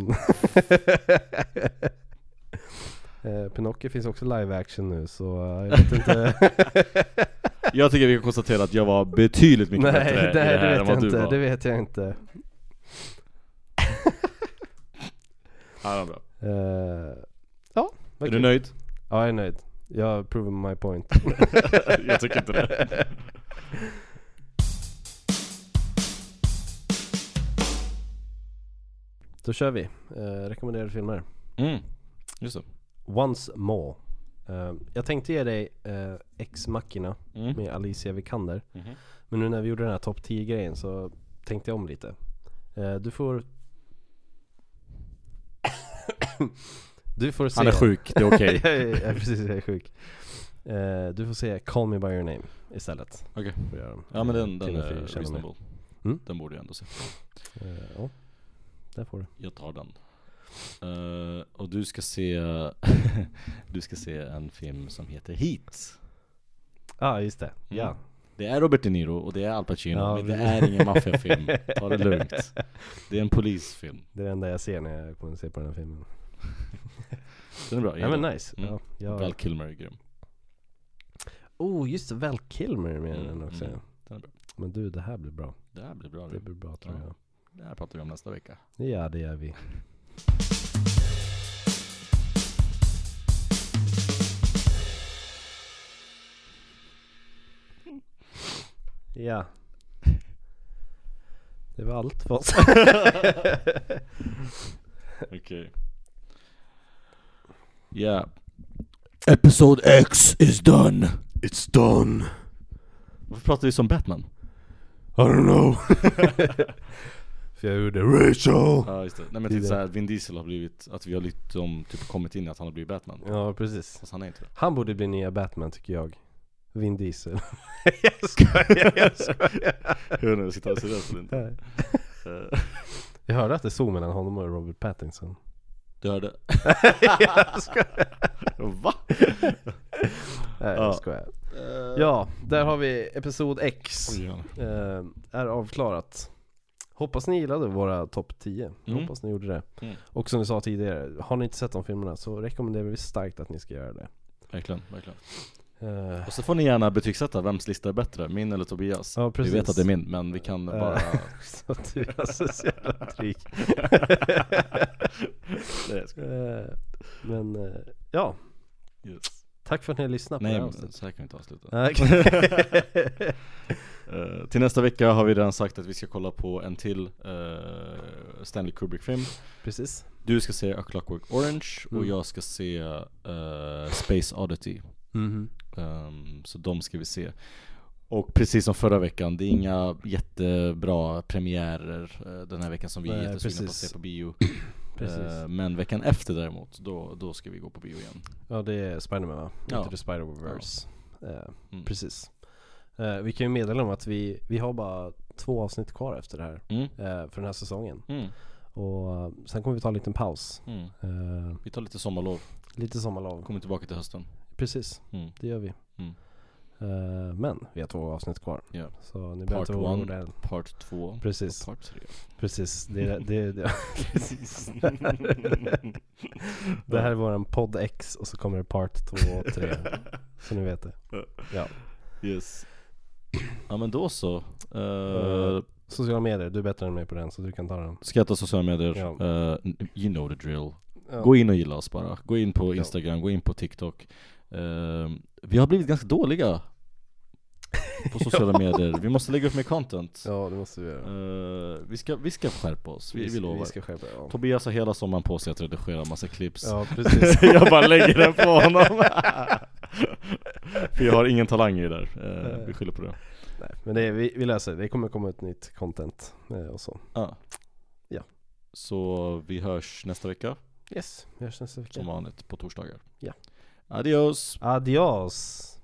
eh, Pinocchio finns också live action nu så eh, jag vet inte Jag tycker vi kan konstatera att jag var betydligt mycket Nej, bättre det, i det här än vet vad jag du inte, var. det vet jag inte Ja, det var bra. Eh, Ja, vad Är du kul. nöjd? Ja jag är nöjd Jag har proven my point jag tycker inte det. Då kör vi, eh, rekommenderade filmer Mm, just det. Once more Eh, Jag tänkte ge dig uh, Ex Machina Mm. med Alicia Vikander Mhm. Men nu när vi gjorde den här topp 10 grejen så tänkte jag om lite Eh, Du får Du får se Han är sjuk, det är okej. jag är precis, jag är sjuk Eh, Du får se Call Me By Your Name istället Okej. Göra. Ja men den, den är reasonable. Mm. Den borde jag ändå se. Eh, Ja, där får du Jag tar den. Eh, och du ska se Du ska se en film som heter Heat. Ja ah, just det, Mm. ja Det är Robert De Niro och det är Al Pacino, Ja, men det är ingen maffiafilm. Ta det lugnt. Det är en polisfilm. Det är det enda jag ser när jag kommer att se på den här filmen Den är bra. Ja men nice, Mm. ja, ja. Val Kilmer är grym. Oh just det, Val Kilmer är med i Mm, den också mm. Den är bra. Men du, det här blir bra Det här blir bra Det blir bra tror Ja. jag Det här pratar vi om nästa vecka. Ja det gör vi Ja Det var allt för oss Okej. Ja. Episode X is done. It's done. Varför pratar vi som Batman? I don't know. För jag gjorde Rachel. Ja just det. Nej men är typ såhär, Vin Diesel har blivit, att vi har liksom typ kommit in i att han har blivit Batman. Ja precis. Fast han är inte det. Han borde bli nya Batman tycker jag. Vin Diesel. Jag skojar, jag skojar. Jag vet inte om jag ska ta det seriöst eller inte. Eh, Jag hörde att det stod mellan honom och Robert Pattinson Du hörde? Jag skojar Va? Nej Ja. jag skojar Ja, där har vi Episod X eh, Är avklarat Hoppas ni gillade våra topp 10 Mm. Hoppas ni gjorde det Mm. Och som vi sa tidigare, har ni inte sett de filmerna så rekommenderar vi starkt att ni ska göra det Verkligen, verkligen. Eh, Och så får ni gärna betygsätta vems lista är bättre, min eller Tobias. Ja Vi vet att det är min, men vi kan Eh. bara... Så du är så jävla dryg. Eh, Men ja, Yes. tack för att ni har lyssnat på Nej det här men så här kan vi inte avsluta. Eh, till nästa vecka har vi redan sagt att vi ska kolla på en till eh, Stanley Kubrick-film. Precis Du ska se A Clockwork Orange och Mm. jag ska se eh, Space Oddity. Mhm. Ehm, så de ska vi se. Och precis som förra veckan, det är inga jättebra premiärer eh, den här veckan som vi är jättesugna på att se på bio. Eh, men veckan efter däremot, då, då ska vi gå på bio igen. Ja det är Spiderman va? Ja. Into the Spider-Verse Eh, Mm. Precis vi kan ju meddela om att vi, vi har bara två avsnitt kvar efter det här. Mm. Eh, för den här säsongen. Mm. Och eh, sen kommer vi ta en liten paus. Mm. Eh, Vi tar lite sommarlov, lite sommarlov. kommer tillbaka till hösten. Precis, Mm. det gör vi. Mm. Eh, men vi har två avsnitt kvar. Ja. Så ni Part inte vara one. oroliga än. Part 2 Precis. och part 3. Precis, det, det, det, precis. det här är våran podd X och så kommer det part 2 och 3. Så ni vet det. Ja. Yes. Ja men då så. Eh, Uh, Sociala medier, du är bättre än mig på den så du kan ta den. ska jag ta sociala medier? Ja. You know the drill. Ja. Gå in och gilla oss bara. Gå in på Ja. Instagram, gå in på TikTok. Eh, vi har blivit ganska dåliga på sociala medier. Vi måste lägga upp mer content. Ja det måste vi göra. Eh, vi, ska, vi ska skärpa oss, vi, vi lovar. Vi ska skärpa ja. Tobias har hela sommaren på sig att redigera massa clips. ja precis. jag bara lägger den på honom. För jag har ingen talang i det där. Eh, vi skyller på det. Nej, men det är, vi, vi läser, det kommer komma ut nytt content eh, och så. Ja. Ja. Så vi hörs nästa vecka, Yes, vi hörs nästa vecka. som vanligt på torsdagar. Ja. Adiós. Adiós.